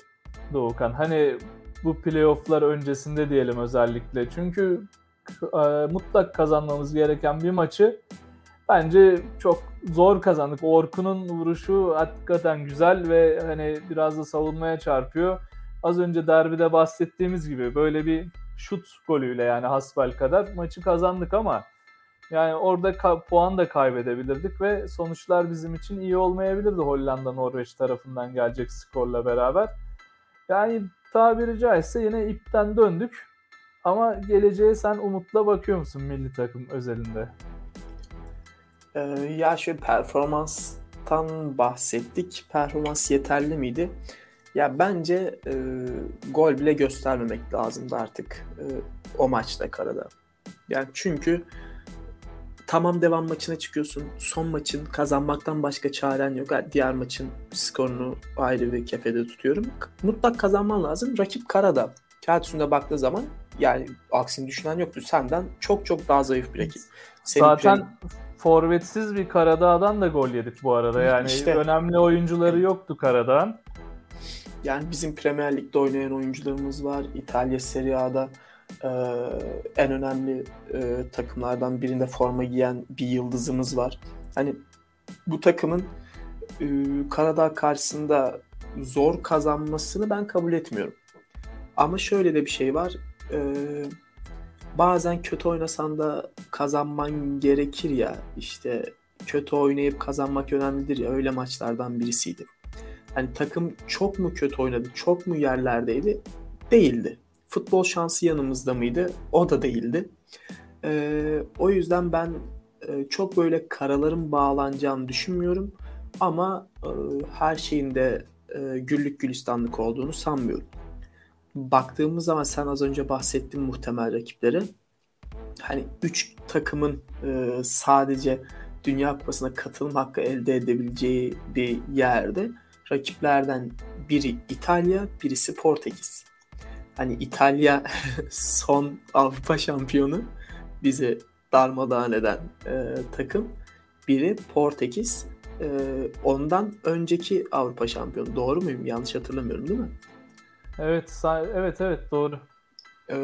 Doğukan? Hani bu playofflar öncesinde diyelim özellikle. Çünkü e, mutlak kazanmamız gereken bir maçı bence çok zor kazandık. Orkun'un vuruşu hakikaten güzel ve hani biraz da savunmaya çarpıyor. Az önce derbide bahsettiğimiz gibi böyle bir şut golüyle yani hasbel kadar maçı kazandık ama yani orada ka- puan da kaybedebilirdik ve sonuçlar bizim için iyi olmayabilirdi Hollanda Norveç tarafından gelecek skorla beraber. Yani tabiri caizse yine ipten döndük. Ama geleceğe sen umutla bakıyor musun milli takım özelinde? Ee, ya şöyle performanstan bahsettik. Performans yeterli miydi? Ya bence e, gol bile göstermemek lazımdı artık e, o maçta karada. Yani çünkü tamam devam maçına çıkıyorsun. Son maçın kazanmaktan başka çaren yok. Diğer maçın skorunu ayrı bir kefede tutuyorum. Mutlak kazanman lazım. Rakip karada. Kağıt üstünde baktığı zaman yani aksini düşünen yoktu. Senden çok çok daha zayıf bir rakip. Senin Zaten plan... forvetsiz bir Karadağ'dan da gol yedik bu arada. Yani işte, önemli oyuncuları yoktu Karadağ'ın. Yani bizim Premier Lig'de oynayan oyuncularımız var. İtalya Serie A'da e, en önemli e, takımlardan birinde forma giyen bir yıldızımız var. Hani bu takımın e, Karadağ karşısında zor kazanmasını ben kabul etmiyorum. Ama şöyle de bir şey var. E, bazen kötü oynasan da kazanman gerekir ya. İşte kötü oynayıp kazanmak önemlidir ya. Öyle maçlardan birisiydi. Hani takım çok mu kötü oynadı, çok mu yerlerdeydi? Değildi. Futbol şansı yanımızda mıydı? O da değildi. Ee, o yüzden ben e, çok böyle karaların bağlanacağını düşünmüyorum. Ama e, her şeyin de e, güllük gülistanlık olduğunu sanmıyorum. Baktığımız zaman sen az önce bahsettin muhtemel rakipleri. Hani 3 takımın e, sadece Dünya Kupası'na katılım hakkı elde edebileceği bir yerde rakiplerden biri İtalya, birisi Portekiz. Hani İtalya son Avrupa şampiyonu bizi darmadağın eden e, takım. Biri Portekiz. E, ondan önceki Avrupa şampiyonu. Doğru muyum? Yanlış hatırlamıyorum değil mi? Evet, evet evet doğru. E,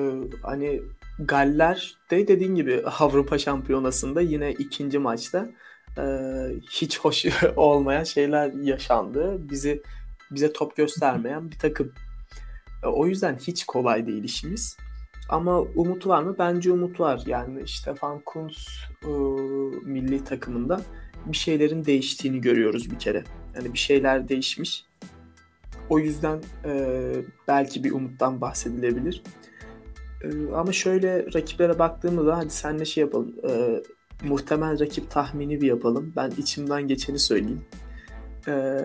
hani Galler de dediğin gibi Avrupa Şampiyonası'nda yine ikinci maçta e, hiç hoş olmayan şeyler yaşandı. Bizi bize top göstermeyen bir takım. E, o yüzden hiç kolay değil işimiz. Ama umut var mı? Bence umut var. Yani Stefan Kunz e, milli takımında bir şeylerin değiştiğini görüyoruz bir kere. Yani bir şeyler değişmiş. O yüzden e, belki bir umuttan bahsedilebilir. E, ama şöyle rakiplere baktığımızda hadi senle şey yapalım. E, muhtemel rakip tahmini bir yapalım. Ben içimden geçeni söyleyeyim. Ee,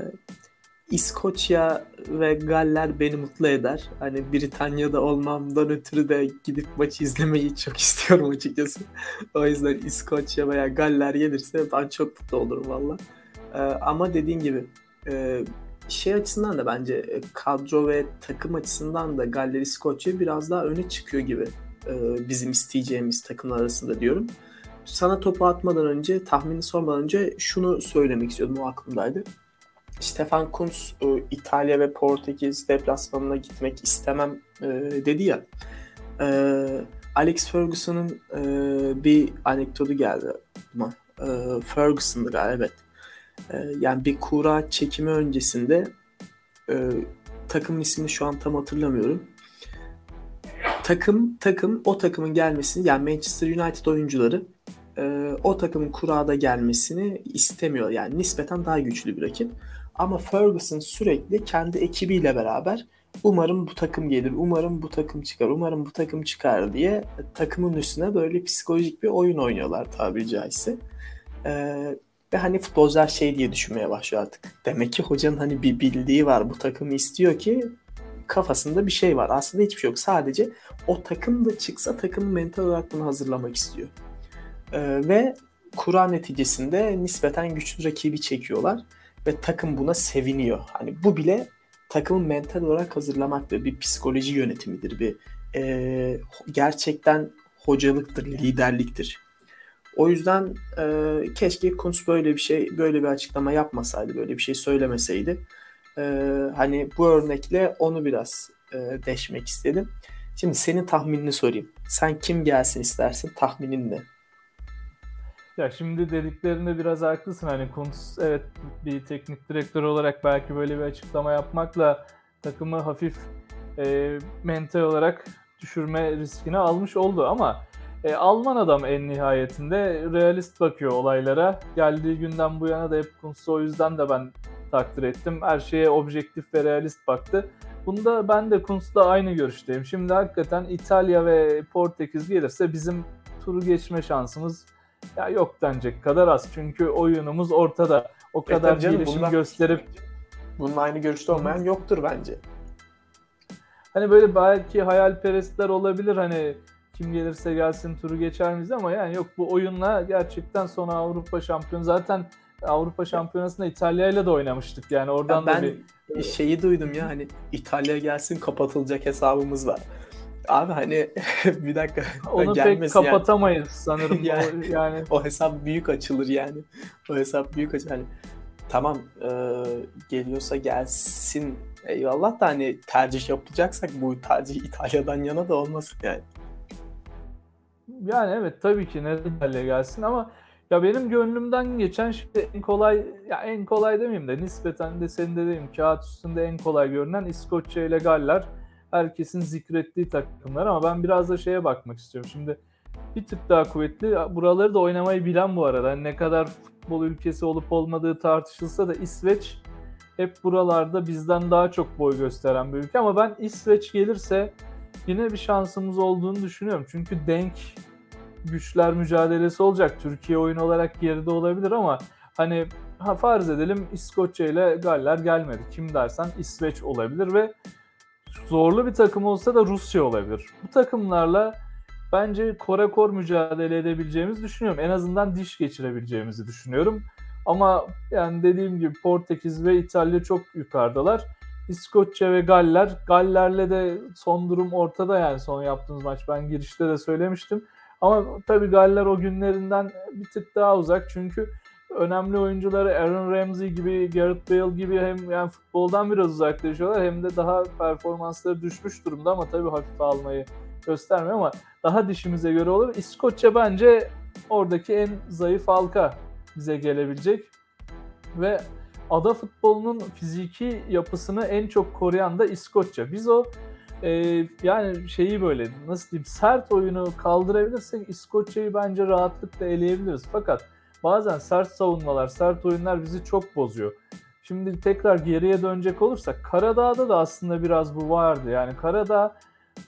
İskoçya ve Galler beni mutlu eder. Hani Britanya'da olmamdan ötürü de gidip maçı izlemeyi çok istiyorum açıkçası. o yüzden İskoçya veya Galler gelirse ben çok mutlu olurum valla. Ee, ama dediğin gibi e, şey açısından da bence e, kadro ve takım açısından da Galler İskoçya biraz daha öne çıkıyor gibi e, bizim isteyeceğimiz takımlar arasında diyorum sana topu atmadan önce, tahmini sormadan önce şunu söylemek istiyordum. O aklımdaydı. Stefan Kuntz e, İtalya ve Portekiz deplasmanına gitmek istemem e, dedi ya. E, Alex Ferguson'ın bir anekdotu geldi aklıma. Ferguson'dı galiba evet. yani bir kura çekimi öncesinde takım ismini şu an tam hatırlamıyorum. takım takım o takımın gelmesini yani Manchester United oyuncuları e, o takımın kurada gelmesini istemiyor. Yani nispeten daha güçlü bir rakip. Ama Ferguson sürekli kendi ekibiyle beraber umarım bu takım gelir, umarım bu takım çıkar, umarım bu takım çıkar diye takımın üstüne böyle psikolojik bir oyun oynuyorlar tabiri caizse. Ee, ve hani futbolcular şey diye düşünmeye başlıyor artık. Demek ki hocanın hani bir bildiği var. Bu takımı istiyor ki kafasında bir şey var. Aslında hiçbir şey yok. Sadece o takım da çıksa takımı mental olarak bunu hazırlamak istiyor. Ee, ve kura neticesinde nispeten güçlü rakibi çekiyorlar ve takım buna seviniyor. Hani bu bile takımın mental olarak hazırlamaktır. Bir psikoloji yönetimidir. Bir e, gerçekten hocalıktır, liderliktir. O yüzden e, keşke Kuntz böyle bir şey, böyle bir açıklama yapmasaydı, böyle bir şey söylemeseydi. E, hani bu örnekle onu biraz e, deşmek istedim. Şimdi senin tahminini sorayım. Sen kim gelsin istersin? Tahminin ne? Ya şimdi dediklerinde biraz haklısın. Hani Kuntz evet bir teknik direktör olarak belki böyle bir açıklama yapmakla takımı hafif e, mental olarak düşürme riskini almış oldu ama e, Alman adam en nihayetinde realist bakıyor olaylara. Geldiği günden bu yana da hep Kuntz'u o yüzden de ben takdir ettim. Her şeye objektif ve realist baktı. Bunda ben de Kuntz'la aynı görüşteyim. Şimdi hakikaten İtalya ve Portekiz gelirse bizim turu geçme şansımız ya yok denecek kadar az. Çünkü oyunumuz ortada. O e kadar canım, gelişim bundan, gösterip bunun aynı görüşte olmayan yoktur bence. Hani böyle belki hayalperestler olabilir hani kim gelirse gelsin turu geçer miyiz ama yani yok bu oyunla gerçekten sonra Avrupa şampiyonu zaten Avrupa Şampiyonası'nda İtalya ile de oynamıştık yani oradan ya ben da bir şeyi duydum ya hani İtalya gelsin kapatılacak hesabımız var. Abi hani bir dakika. Onu pek kapatamayız yani. sanırım. yani, o, yani o hesap büyük açılır yani. O hesap büyük açılır. Hani tamam e, geliyorsa gelsin eyvallah da hani tercih yapacaksak bu tercih İtalya'dan yana da olmasın yani. Yani evet tabii ki neden İtalya gelsin ama ya benim gönlümden geçen şimdi en kolay ya en kolay demeyeyim de nispeten de senin de diyeyim kağıt üstünde en kolay görünen İskoçya ile Galler herkesin zikrettiği takımlar ama ben biraz da şeye bakmak istiyorum. Şimdi bir tık daha kuvvetli. Buraları da oynamayı bilen bu arada. Yani ne kadar futbol ülkesi olup olmadığı tartışılsa da İsveç hep buralarda bizden daha çok boy gösteren bir ülke ama ben İsveç gelirse yine bir şansımız olduğunu düşünüyorum. Çünkü denk güçler mücadelesi olacak. Türkiye oyun olarak geride olabilir ama hani ha farz edelim İskoçya ile Galler gelmedi. Kim dersen İsveç olabilir ve zorlu bir takım olsa da Rusya olabilir. Bu takımlarla bence kore kor mücadele edebileceğimizi düşünüyorum. En azından diş geçirebileceğimizi düşünüyorum. Ama yani dediğim gibi Portekiz ve İtalya çok yukarıdalar. İskoçya ve Galler. Galler'le de son durum ortada yani son yaptığımız maç. Ben girişte de söylemiştim. Ama tabii Galler o günlerinden bir tık daha uzak. Çünkü önemli oyuncuları Aaron Ramsey gibi, Gareth Bale gibi hem yani futboldan biraz uzaklaşıyorlar hem de daha performansları düşmüş durumda ama tabii hafife almayı göstermiyor ama daha dişimize göre olur. İskoçya bence oradaki en zayıf halka bize gelebilecek ve ada futbolunun fiziki yapısını en çok koruyan da İskoçya. Biz o e, yani şeyi böyle nasıl diyeyim sert oyunu kaldırabilirsek İskoçya'yı bence rahatlıkla eleyebiliriz. Fakat bazen sert savunmalar, sert oyunlar bizi çok bozuyor. Şimdi tekrar geriye dönecek olursak Karadağ'da da aslında biraz bu vardı. Yani Karadağ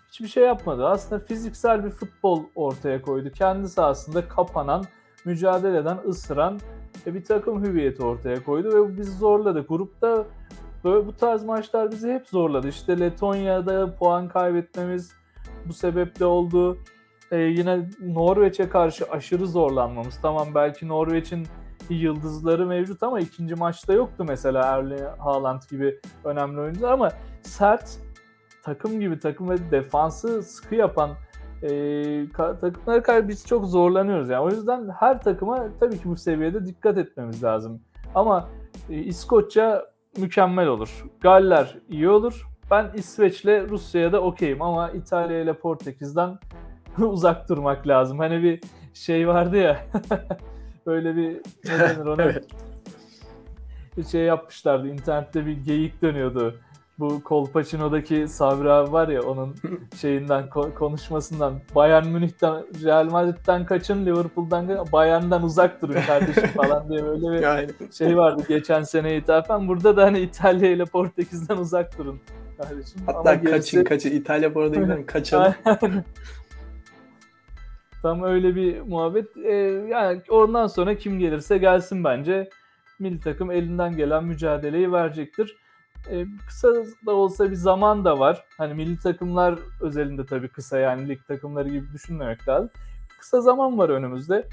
hiçbir şey yapmadı. Aslında fiziksel bir futbol ortaya koydu. Kendi sahasında kapanan, mücadele eden, ısıran bir takım hüviyeti ortaya koydu ve bizi zorladı. Grupta böyle bu tarz maçlar bizi hep zorladı. İşte Letonya'da puan kaybetmemiz bu sebeple oldu e, yine Norveç'e karşı aşırı zorlanmamız. Tamam belki Norveç'in yıldızları mevcut ama ikinci maçta yoktu mesela Erling Haaland gibi önemli oyuncular ama sert takım gibi takım ve defansı sıkı yapan e, takımlara karşı biz çok zorlanıyoruz. Yani o yüzden her takıma tabii ki bu seviyede dikkat etmemiz lazım. Ama e, İskoçya mükemmel olur. Galler iyi olur. Ben İsveç'le Rusya'ya da okeyim ama İtalya ile Portekiz'den uzak durmak lazım. Hani bir şey vardı ya. böyle bir ne denir ona? evet. Bir şey yapmışlardı. İnternette bir geyik dönüyordu. Bu Kolpaçino'daki Sabri abi var ya onun şeyinden ko- konuşmasından Bayern Münih'ten Real Madrid'den kaçın Liverpool'dan Bayern'den uzak durun kardeşim falan diye böyle bir Yani. şey vardı geçen sene ithafen. Burada da hani İtalya ile Portekiz'den uzak durun kardeşim. Hatta Ama gerisi- kaçın kaçın İtalya bu arada kaçalım. Tam öyle bir muhabbet. Ee, yani ondan sonra kim gelirse gelsin bence. Milli takım elinden gelen mücadeleyi verecektir. Ee, kısa da olsa bir zaman da var. Hani milli takımlar özelinde tabii kısa yani lig takımları gibi düşünmemek lazım. Kısa zaman var önümüzde.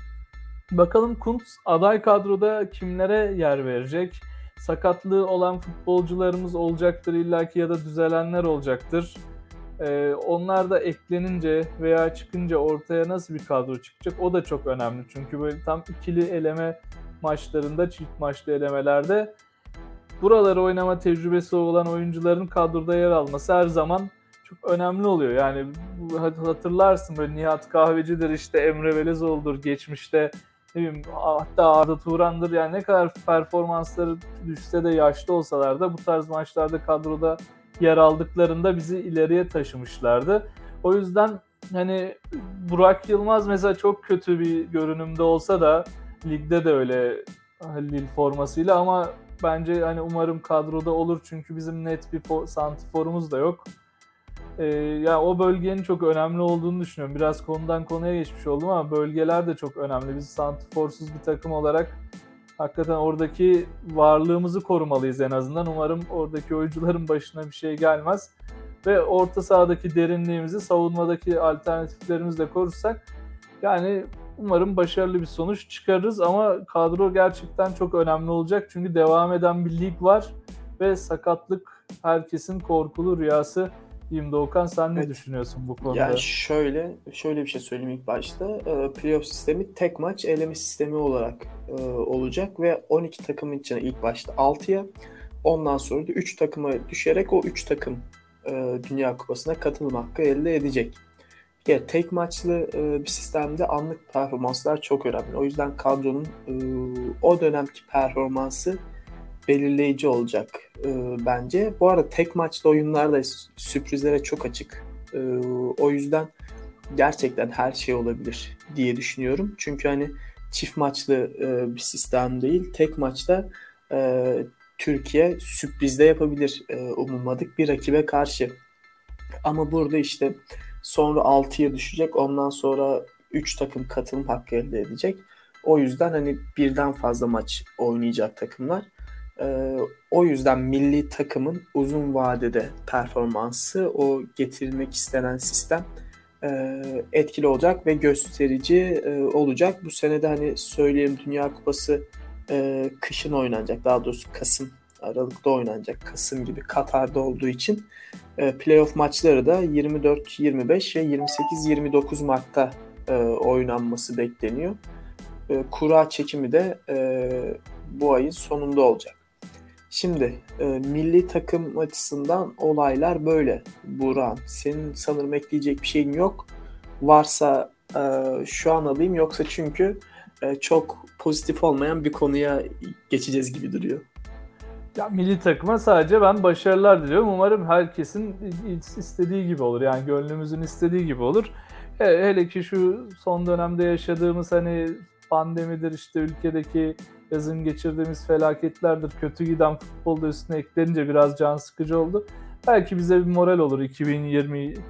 Bakalım Kuntz aday kadroda kimlere yer verecek? Sakatlığı olan futbolcularımız olacaktır illaki ya da düzelenler olacaktır. Ee, onlar da eklenince veya çıkınca ortaya nasıl bir kadro çıkacak o da çok önemli. Çünkü böyle tam ikili eleme maçlarında, çift maçlı elemelerde buraları oynama tecrübesi olan oyuncuların kadroda yer alması her zaman çok önemli oluyor. Yani hatırlarsın böyle Nihat Kahveci'dir işte Emre Belezoğlu'dur geçmişte ne bileyim hatta Arda Turan'dır yani ne kadar performansları düşse de yaşlı olsalar da bu tarz maçlarda kadroda yer aldıklarında bizi ileriye taşımışlardı. O yüzden hani Burak Yılmaz mesela çok kötü bir görünümde olsa da ligde de öyle Lille formasıyla ama bence hani umarım kadroda olur çünkü bizim net bir fo- santiforumuz da yok. Ee, ya o bölgenin çok önemli olduğunu düşünüyorum. Biraz konudan konuya geçmiş oldum ama bölgeler de çok önemli. Biz santiforsuz bir takım olarak hakikaten oradaki varlığımızı korumalıyız en azından. Umarım oradaki oyuncuların başına bir şey gelmez. Ve orta sahadaki derinliğimizi, savunmadaki alternatiflerimizle korursak yani umarım başarılı bir sonuç çıkarırız ama kadro gerçekten çok önemli olacak. Çünkü devam eden bir lig var ve sakatlık herkesin korkulu rüyası. diyeyim Doğukan sen ne Evet. düşünüyorsun bu konuda? Yani şöyle şöyle bir şey söyleyeyim ilk başta. Ee, Playoff sistemi tek maç eleme sistemi olarak e, olacak ve 12 takımın içine ilk başta 6'ya ondan sonra da 3 takıma düşerek o 3 takım e, Dünya Kupası'na katılım hakkı elde edecek. Ya tek maçlı e, bir sistemde anlık performanslar çok önemli. O yüzden kadronun e, o dönemki performansı belirleyici olacak e, bence. Bu arada tek maçlı oyunlar da sürprizlere çok açık. E, o yüzden gerçekten her şey olabilir diye düşünüyorum. Çünkü hani çift maçlı e, bir sistem değil. Tek maçta e, Türkiye sürprizde yapabilir e, umulmadık bir rakibe karşı. Ama burada işte sonra 6'ya düşecek. Ondan sonra 3 takım katılım hakkı elde edecek. O yüzden hani birden fazla maç oynayacak takımlar. Ee, o yüzden milli takımın uzun vadede performansı, o getirilmek istenen sistem e, etkili olacak ve gösterici e, olacak. Bu sene de hani söyleyelim Dünya Kupası e, kışın oynanacak. Daha doğrusu Kasım, Aralık'ta oynanacak. Kasım gibi Katar'da olduğu için e, playoff maçları da 24-25 ve 28-29 Mart'ta e, oynanması bekleniyor. E, kura çekimi de e, bu ayın sonunda olacak. Şimdi e, milli takım açısından olaylar böyle. Buran, senin sanırım ekleyecek bir şeyin yok. Varsa e, şu an alayım yoksa çünkü e, çok pozitif olmayan bir konuya geçeceğiz gibi duruyor. Ya milli takıma sadece ben başarılar diliyorum. Umarım herkesin istediği gibi olur. Yani gönlümüzün istediği gibi olur. E, hele ki şu son dönemde yaşadığımız hani pandemidir işte ülkedeki yazın geçirdiğimiz felaketlerdir. Kötü giden futbolda üstüne eklenince biraz can sıkıcı oldu. Belki bize bir moral olur 2022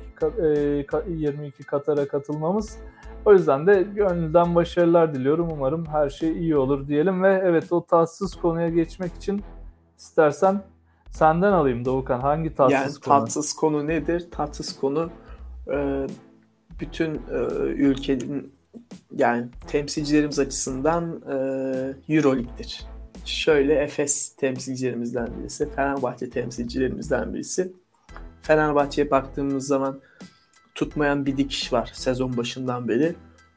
22 Katar'a katılmamız. O yüzden de gönülden başarılar diliyorum. Umarım her şey iyi olur diyelim ve evet o tatsız konuya geçmek için istersen senden alayım Doğukan. Hangi tatsız yani, konu? Tatsız konu nedir? Tatsız konu e, bütün e, ülkenin yani temsilcilerimiz açısından e, Euroleague'dir. Şöyle Efes temsilcilerimizden birisi, Fenerbahçe temsilcilerimizden birisi. Fenerbahçe'ye baktığımız zaman tutmayan bir dikiş var sezon başından beri.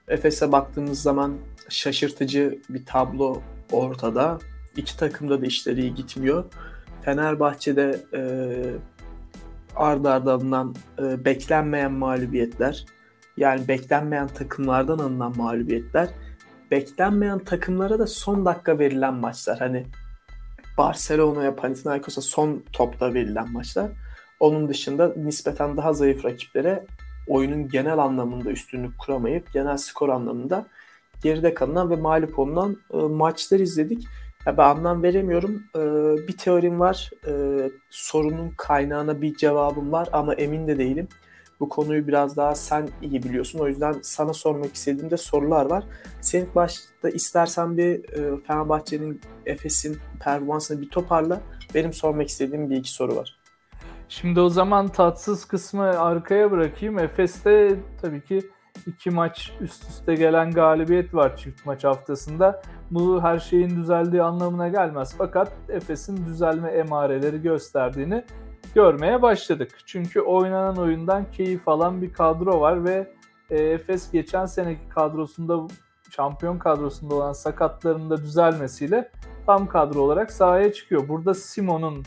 Efes'e baktığımız zaman şaşırtıcı bir tablo ortada. İki takımda da işleri iyi gitmiyor. Fenerbahçe'de e, ardı ardı alınan e, beklenmeyen mağlubiyetler, yani beklenmeyen takımlardan alınan mağlubiyetler, beklenmeyen takımlara da son dakika verilen maçlar. Hani Barcelona'ya, Panathinaikos'a son topta verilen maçlar. Onun dışında nispeten daha zayıf rakiplere oyunun genel anlamında üstünlük kuramayıp genel skor anlamında geride kalınan ve mağlup olunan e, maçlar izledik. Ya ben anlam veremiyorum. E, bir teorim var. E, sorunun kaynağına bir cevabım var ama emin de değilim. Bu konuyu biraz daha sen iyi biliyorsun. O yüzden sana sormak istediğimde sorular var. Senin başta istersen bir e, Fenerbahçe'nin Efes'in performansını bir toparla. Benim sormak istediğim bir iki soru var. Şimdi o zaman tatsız kısmı arkaya bırakayım. Efes'te tabii ki iki maç üst üste gelen galibiyet var çift maç haftasında. Bu her şeyin düzeldiği anlamına gelmez. Fakat Efes'in düzelme emareleri gösterdiğini görmeye başladık. Çünkü oynanan oyundan keyif alan bir kadro var ve e, Efes geçen seneki kadrosunda şampiyon kadrosunda olan sakatlarının da düzelmesiyle tam kadro olarak sahaya çıkıyor. Burada Simon'un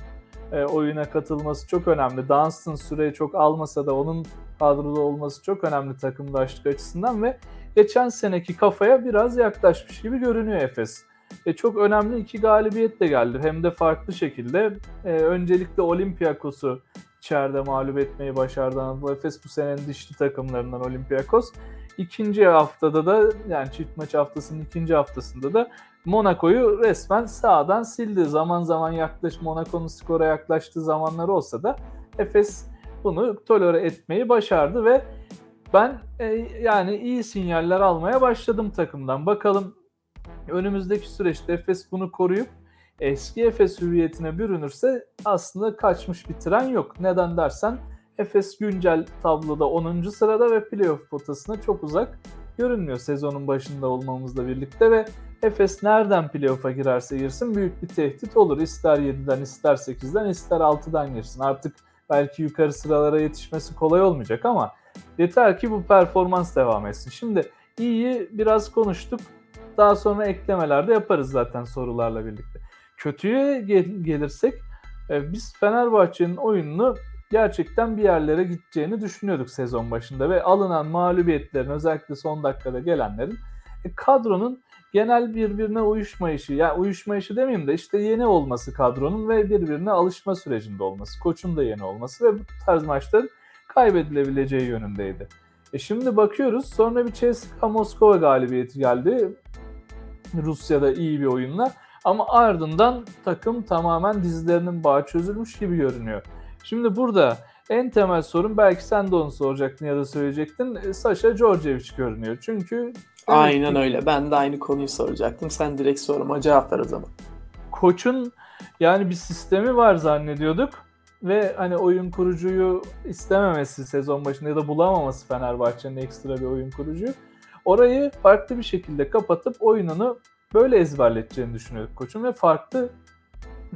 e, oyuna katılması çok önemli. Dunstan süreyi çok almasa da onun kadroda olması çok önemli takımdaşlık açısından ve geçen seneki kafaya biraz yaklaşmış gibi görünüyor Efes. E, çok önemli iki galibiyet de geldi. Hem de farklı şekilde. E, öncelikle Olympiakos'u içeride mağlup etmeyi başardı Anadolu Efes bu senenin dişli takımlarından Olympiakos. İkinci haftada da yani çift maç haftasının ikinci haftasında da Monaco'yu resmen sağdan sildi. Zaman zaman yaklaş Monaco'nun skora yaklaştığı zamanlar olsa da Efes bunu tolere etmeyi başardı ve ben e, yani iyi sinyaller almaya başladım takımdan. Bakalım önümüzdeki süreçte Efes bunu koruyup eski Efes hüviyetine bürünürse aslında kaçmış bir tren yok. Neden dersen Efes güncel tabloda 10. sırada ve playoff potasına çok uzak görünmüyor sezonun başında olmamızla birlikte ve Efes nereden playoff'a girerse girsin büyük bir tehdit olur. İster 7'den, ister 8'den, ister 6'dan girsin. Artık belki yukarı sıralara yetişmesi kolay olmayacak ama yeter ki bu performans devam etsin. Şimdi iyi biraz konuştuk. Daha sonra eklemelerde yaparız zaten sorularla birlikte. Kötüye gel- gelirsek e, biz Fenerbahçe'nin oyununu gerçekten bir yerlere gideceğini düşünüyorduk sezon başında ve alınan mağlubiyetlerin özellikle son dakikada gelenlerin e, kadronun genel birbirine uyuşmayışı, yani uyuşmayışı demeyeyim de işte yeni olması kadronun ve birbirine alışma sürecinde olması, koçun da yeni olması ve bu tarz maçların kaybedilebileceği yönündeydi. E şimdi bakıyoruz sonra bir CSKA Moskova galibiyeti geldi. Rusya'da iyi bir oyunla ama ardından takım tamamen dizlerinin bağı çözülmüş gibi görünüyor. Şimdi burada en temel sorun belki sen de onu soracaktın ya da söyleyecektin. E, Sasha Djordjevic görünüyor. Çünkü Aynen öyle. Ben de aynı konuyu soracaktım. Sen direkt soruma cevap ver o zaman. Koçun yani bir sistemi var zannediyorduk ve hani oyun kurucuyu istememesi sezon başında ya da bulamaması Fenerbahçe'nin ekstra bir oyun kurucuyu orayı farklı bir şekilde kapatıp oyununu böyle ezberleteceğini düşünüyorduk koçun ve farklı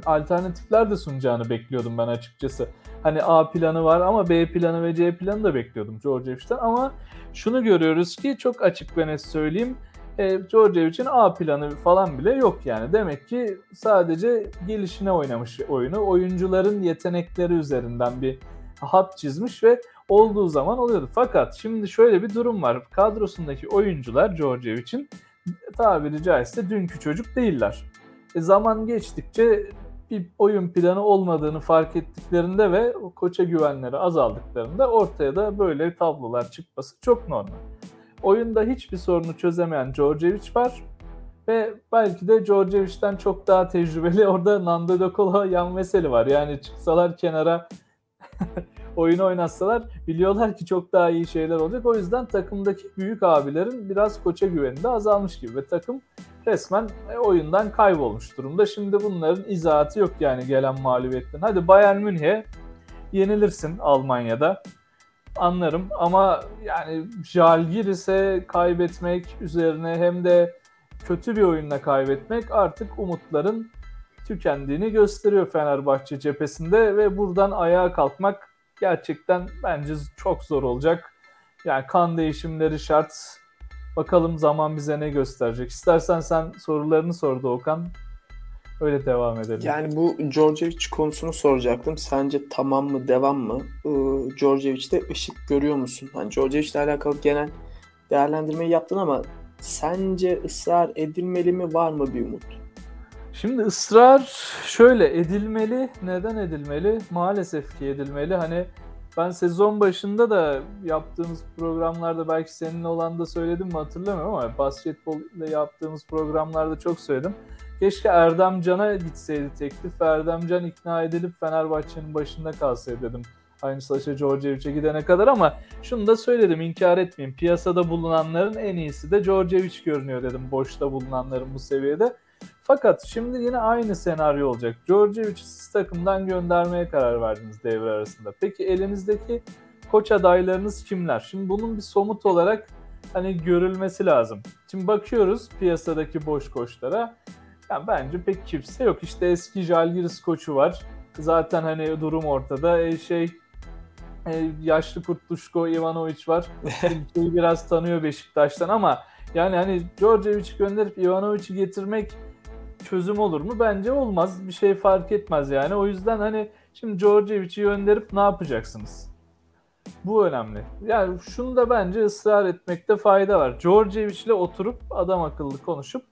alternatifler de sunacağını bekliyordum ben açıkçası. Hani A planı var ama B planı ve C planı da bekliyordum Djordjevic'den ama şunu görüyoruz ki çok açık ve net söyleyeyim. E, Djordjevic'in A planı falan bile yok yani. Demek ki sadece gelişine oynamış oyunu. Oyuncuların yetenekleri üzerinden bir hat çizmiş ve olduğu zaman oluyordu. Fakat şimdi şöyle bir durum var. Kadrosundaki oyuncular Djordjevic'in tabiri caizse dünkü çocuk değiller. E, zaman geçtikçe bir oyun planı olmadığını fark ettiklerinde ve koça güvenleri azaldıklarında ortaya da böyle tablolar çıkması çok normal. Oyunda hiçbir sorunu çözemeyen Djordjevic var ve belki de Djordjevic'den çok daha tecrübeli orada Nando De Colo yan mesele var. Yani çıksalar kenara oyunu oynatsalar biliyorlar ki çok daha iyi şeyler olacak. O yüzden takımdaki büyük abilerin biraz koça güveni de azalmış gibi ve takım resmen e, oyundan kaybolmuş durumda. Şimdi bunların izahatı yok yani gelen mağlubiyetten. Hadi Bayern Münih'e yenilirsin Almanya'da. Anlarım ama yani Jalgiris'e kaybetmek üzerine hem de kötü bir oyunla kaybetmek artık umutların tükendiğini gösteriyor Fenerbahçe cephesinde ve buradan ayağa kalkmak gerçekten bence çok zor olacak. Yani kan değişimleri şart. Bakalım zaman bize ne gösterecek. İstersen sen sorularını sor Okan. Öyle devam edelim. Yani bu Djordjevic konusunu soracaktım. Sence tamam mı, devam mı? Ee, ışık görüyor musun? Hani Djordjevic'le alakalı genel değerlendirmeyi yaptın ama sence ısrar edilmeli mi, var mı bir umut? Şimdi ısrar şöyle edilmeli. Neden edilmeli? Maalesef ki edilmeli. Hani ben sezon başında da yaptığımız programlarda belki seninle olan da söyledim mi hatırlamıyorum ama basketbol ile yaptığımız programlarda çok söyledim. Keşke Erdem Can'a gitseydi teklif. Erdem Can ikna edilip Fenerbahçe'nin başında kalsaydı dedim. Aynı Saşa Djordjevic'e gidene kadar ama şunu da söyledim inkar etmeyeyim. Piyasada bulunanların en iyisi de Djordjevic görünüyor dedim boşta bulunanların bu seviyede. Fakat şimdi yine aynı senaryo olacak. Djordjevic'i siz takımdan göndermeye karar verdiniz devre arasında. Peki elinizdeki koç adaylarınız kimler? Şimdi bunun bir somut olarak hani görülmesi lazım. Şimdi bakıyoruz piyasadaki boş koçlara. Yani bence pek kimse yok. İşte eski Jalgiris koçu var. Zaten hani durum ortada. E şey e, yaşlı Kurtuşko Ivanovic var. biraz tanıyor Beşiktaş'tan ama yani hani Djordjevic'i gönderip Ivanovic'i getirmek çözüm olur mu? Bence olmaz. Bir şey fark etmez yani. O yüzden hani şimdi Djordjevic'i gönderip ne yapacaksınız? Bu önemli. Yani şunu da bence ısrar etmekte fayda var. Djordjevic ile oturup adam akıllı konuşup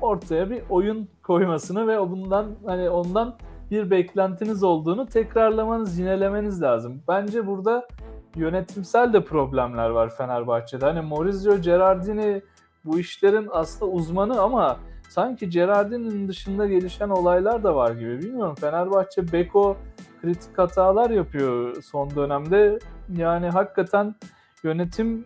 ortaya bir oyun koymasını ve bundan hani ondan bir beklentiniz olduğunu tekrarlamanız, yinelemeniz lazım. Bence burada yönetimsel de problemler var Fenerbahçe'de. Hani Maurizio Gerardini bu işlerin aslında uzmanı ama sanki Gerardini'nin dışında gelişen olaylar da var gibi. Bilmiyorum Fenerbahçe Beko kritik hatalar yapıyor son dönemde. Yani hakikaten yönetim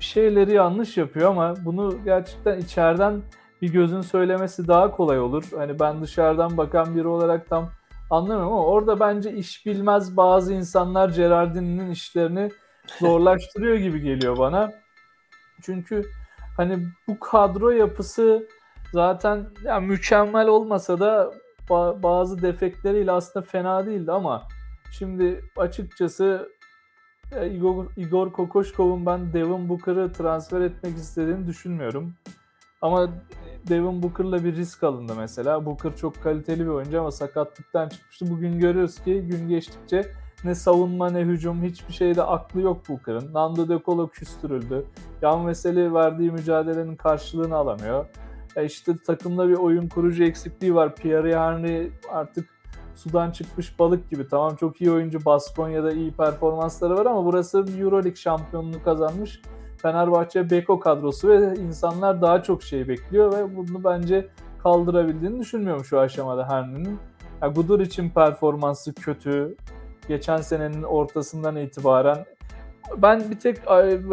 şeyleri yanlış yapıyor ama bunu gerçekten içeriden bir gözün söylemesi daha kolay olur. Hani ben dışarıdan bakan biri olarak tam anlamıyorum ama orada bence iş bilmez bazı insanlar Gerardini'nin işlerini zorlaştırıyor gibi geliyor bana. Çünkü hani bu kadro yapısı zaten yani mükemmel olmasa da bazı defekleriyle aslında fena değildi ama şimdi açıkçası e, Igor, Igor Kokoşkov'un ben Devin Booker'ı transfer etmek istediğini düşünmüyorum. Ama Devin Booker'la bir risk alındı mesela. Booker çok kaliteli bir oyuncu ama sakatlıktan çıkmıştı. Bugün görüyoruz ki gün geçtikçe ne savunma ne hücum hiçbir şeyde aklı yok Booker'ın. Nando De Colo küstürüldü. Yan Veseli verdiği mücadelenin karşılığını alamıyor. E işte takımda bir oyun kurucu eksikliği var. Pierre Henry artık sudan çıkmış balık gibi. Tamam çok iyi oyuncu Baskonya'da iyi performansları var ama burası Euroleague şampiyonluğu kazanmış Fenerbahçe Beko kadrosu ve insanlar daha çok şey bekliyor ve bunu bence kaldırabildiğini düşünmüyorum şu aşamada Henry'nin. Yani Gudur için performansı kötü. Geçen senenin ortasından itibaren ben bir tek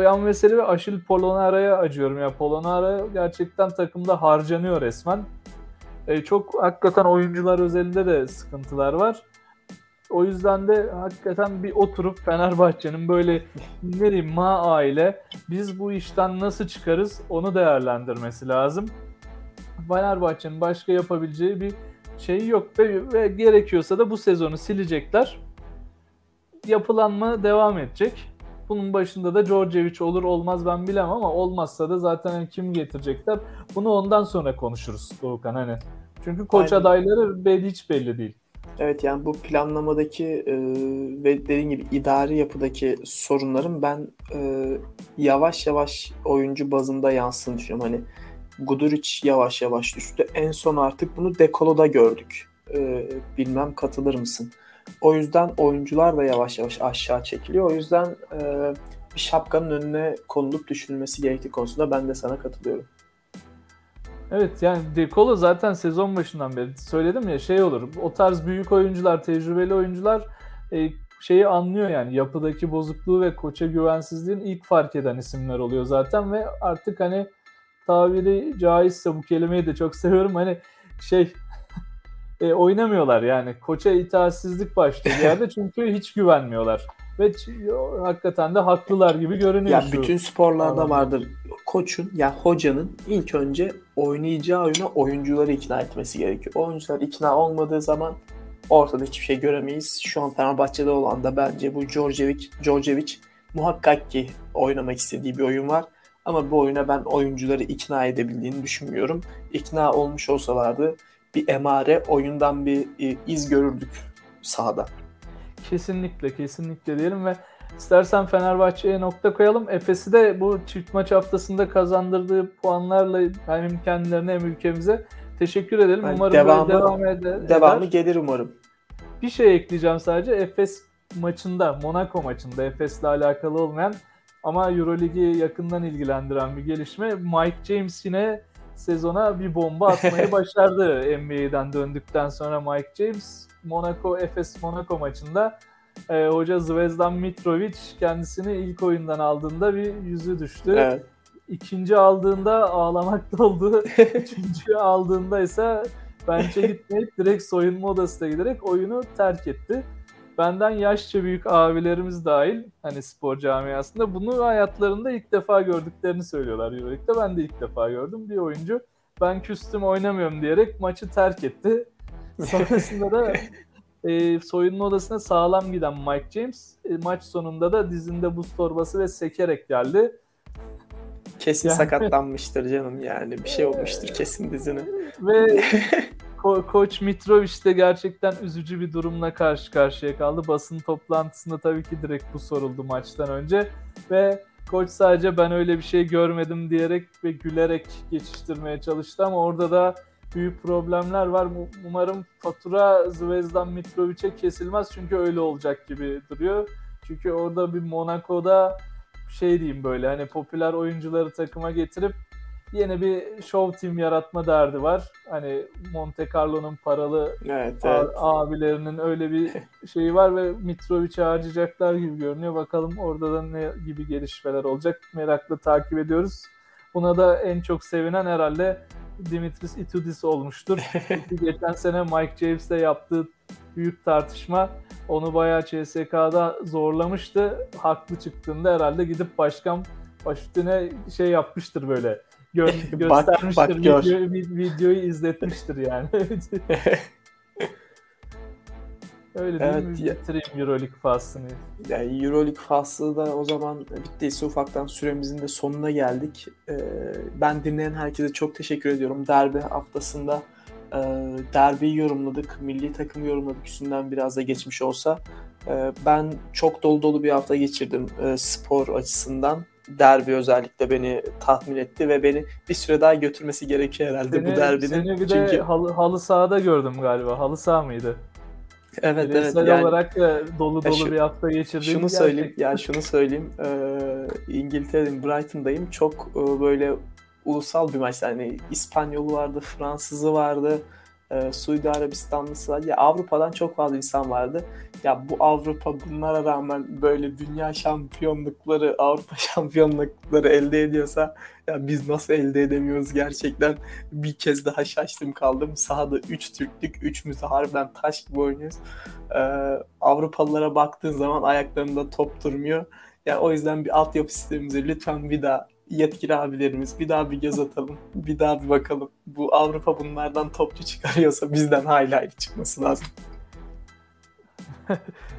Yan Veseli ve Aşil Polonara'ya acıyorum. Ya Polonara gerçekten takımda harcanıyor resmen. E, çok hakikaten oyuncular özelinde de sıkıntılar var. O yüzden de hakikaten bir oturup Fenerbahçe'nin böyle ne diyeyim ma aile biz bu işten nasıl çıkarız onu değerlendirmesi lazım. Fenerbahçe'nin başka yapabileceği bir şey yok ve, ve gerekiyorsa da bu sezonu silecekler. Yapılanma devam edecek. Bunun başında da Djordjevic olur olmaz ben bilemem ama olmazsa da zaten hani kim getirecekler bunu ondan sonra konuşuruz Doğukan hani. Çünkü koç Aynen. adayları belli, hiç belli değil. Evet yani bu planlamadaki e, ve dediğim gibi idari yapıdaki sorunların ben e, yavaş yavaş oyuncu bazında yansın düşünüyorum. Hani Guduric yavaş yavaş düştü. En son artık bunu Dekolo'da gördük. E, bilmem katılır mısın? O yüzden oyuncular da yavaş yavaş aşağı çekiliyor. O yüzden e, bir şapkanın önüne konulup düşünülmesi gerektiği konusunda ben de sana katılıyorum. Evet yani De Colo zaten sezon başından beri söyledim ya şey olur. O tarz büyük oyuncular, tecrübeli oyuncular e, şeyi anlıyor yani yapıdaki bozukluğu ve koça güvensizliğin ilk fark eden isimler oluyor zaten ve artık hani tabiri caizse bu kelimeyi de çok seviyorum hani şey e, oynamıyorlar yani koça itaatsizlik başlıyor bir yerde çünkü hiç güvenmiyorlar ve hakikaten de haklılar gibi görünüyor. Ya bütün sporlarda vardır koçun ya hocanın ilk önce oynayacağı oyuna oyuncuları ikna etmesi gerekiyor. Oyuncular ikna olmadığı zaman ortada hiçbir şey göremeyiz. Şu an Fenerbahçe'de olan da bence bu Djordjevic, Djordjevic muhakkak ki oynamak istediği bir oyun var. Ama bu oyuna ben oyuncuları ikna edebildiğini düşünmüyorum. İkna olmuş olsalardı bir emare oyundan bir e, iz görürdük sahada. Kesinlikle kesinlikle diyelim ve istersen Fenerbahçe'ye nokta koyalım. Efes'i de bu çift maç haftasında kazandırdığı puanlarla hem kendilerine hem ülkemize Teşekkür edelim. Yani umarım devamı- devam eder. Devamı gelir umarım. Bir şey ekleyeceğim sadece. Efes maçında, Monaco maçında Efes'le alakalı olmayan ama Euroligi yakından ilgilendiren bir gelişme. Mike James yine sezona bir bomba atmayı başardı NBA'den döndükten sonra Mike James. Monaco Efes Monaco maçında e, hoca Zvezdan Mitrovic kendisini ilk oyundan aldığında bir yüzü düştü. Evet. İkinci aldığında ağlamakta oldu. Üçüncü aldığında ise bence gitmeyip direkt soyunma odasına giderek oyunu terk etti. Benden yaşça büyük abilerimiz dahil hani spor camiasında bunu hayatlarında ilk defa gördüklerini söylüyorlar Euroleague'de. Ben de ilk defa gördüm. Bir oyuncu ben küstüm oynamıyorum diyerek maçı terk etti. Sonrasında da e, soyunma odasına sağlam giden Mike James e, maç sonunda da dizinde buz torbası ve sekerek geldi. Kesin Yani- sakatlanmıştır canım yani. Bir şey olmuştur kesin dizine. Ve ko- koç Mitrovic de gerçekten üzücü bir durumla karşı karşıya kaldı. Basın toplantısında tabii ki direkt bu soruldu maçtan önce ve koç sadece ben öyle bir şey görmedim diyerek ve gülerek geçiştirmeye çalıştı ama orada da büyük problemler var. Umarım fatura Zvezdan Mitrovic'e kesilmez çünkü öyle olacak gibi duruyor. Çünkü orada bir Monaco'da şey diyeyim böyle hani popüler oyuncuları takıma getirip yeni bir show team yaratma derdi var. Hani Monte Carlo'nun paralı Evet, evet. abilerinin öyle bir şeyi var ve Mitrovic'i harcayacaklar gibi görünüyor. Bakalım orada da ne gibi gelişmeler olacak merakla takip ediyoruz. Buna da en çok sevinen herhalde Dimitris Itudis olmuştur. Geçen sene Mike James'le yaptığı büyük tartışma onu bayağı CSK'da zorlamıştı. Haklı çıktığında herhalde gidip başkan başüstüne şey yapmıştır böyle. Gö- Bak- göstermiştir, bak gör. video- vi- videoyu izletmiştir yani. Öyle değil Evet, mi? ya- Bitireyim Euroleague faslını. Yani Euroleague faslı da o zaman bittiyse ufaktan süremizin de sonuna geldik. Ee, ben dinleyen herkese çok teşekkür ediyorum. Derbi haftasında e, derbiyi yorumladık, milli takımı yorumladık üstünden biraz da geçmiş olsa. E, ben çok dolu dolu bir hafta geçirdim e, spor açısından. Derbi özellikle beni tatmin etti ve beni bir süre daha götürmesi gerekiyor herhalde bu derbinin. seni bir Çünkü de halı, halı sahada gördüm galiba. Halı saha mıydı? evet evet Bireysel yani olarak da dolu Ya dolu şu- bir hafta geçirdiğim Şunu söyleyeyim, ya şunu söyleyeyim. Ee, İngiltere'nin Brighton'dayım. Çok e, böyle ulusal bir maç. Yani İspanyolu vardı, Fransızı vardı, e, Suudi Arabistanlısı. Ya Avrupa'dan çok fazla insan vardı. Ya bu Avrupa bunlara rağmen böyle dünya şampiyonlukları, Avrupa şampiyonlukları elde ediyorsa ya biz nasıl elde edemiyoruz gerçekten bir kez daha şaştım kaldım. Sahada 3 Türklük, üçümüz de harbiden taş gibi oynuyoruz. Ee, Avrupalılara baktığın zaman ayaklarında top durmuyor. Yani o yüzden bir altyapı sistemimize lütfen bir daha yetkili abilerimiz bir daha bir göz atalım. Bir daha bir bakalım. Bu Avrupa bunlardan topçu çıkarıyorsa bizden hayli çıkması lazım.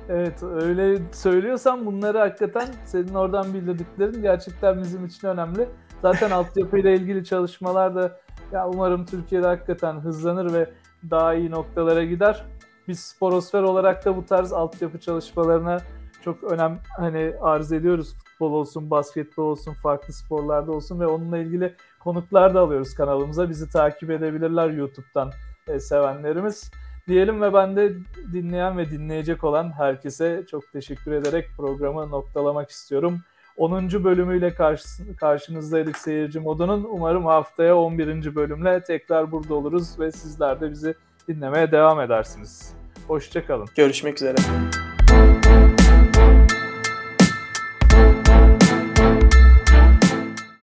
Evet öyle söylüyorsan bunları hakikaten senin oradan bildirdiklerin gerçekten bizim için önemli. Zaten altyapıyla ilgili çalışmalar da ya umarım Türkiye'de hakikaten hızlanır ve daha iyi noktalara gider. Biz sporosfer olarak da bu tarz altyapı çalışmalarına çok önem hani arz ediyoruz. Futbol olsun, basketbol olsun, farklı sporlarda olsun ve onunla ilgili konuklar da alıyoruz kanalımıza. Bizi takip edebilirler YouTube'dan e, sevenlerimiz diyelim ve ben de dinleyen ve dinleyecek olan herkese çok teşekkür ederek programı noktalamak istiyorum. 10. bölümüyle karşı, karşınızdaydık seyirci modunun. Umarım haftaya 11. bölümle tekrar burada oluruz ve sizler de bizi dinlemeye devam edersiniz. Hoşçakalın. Görüşmek üzere.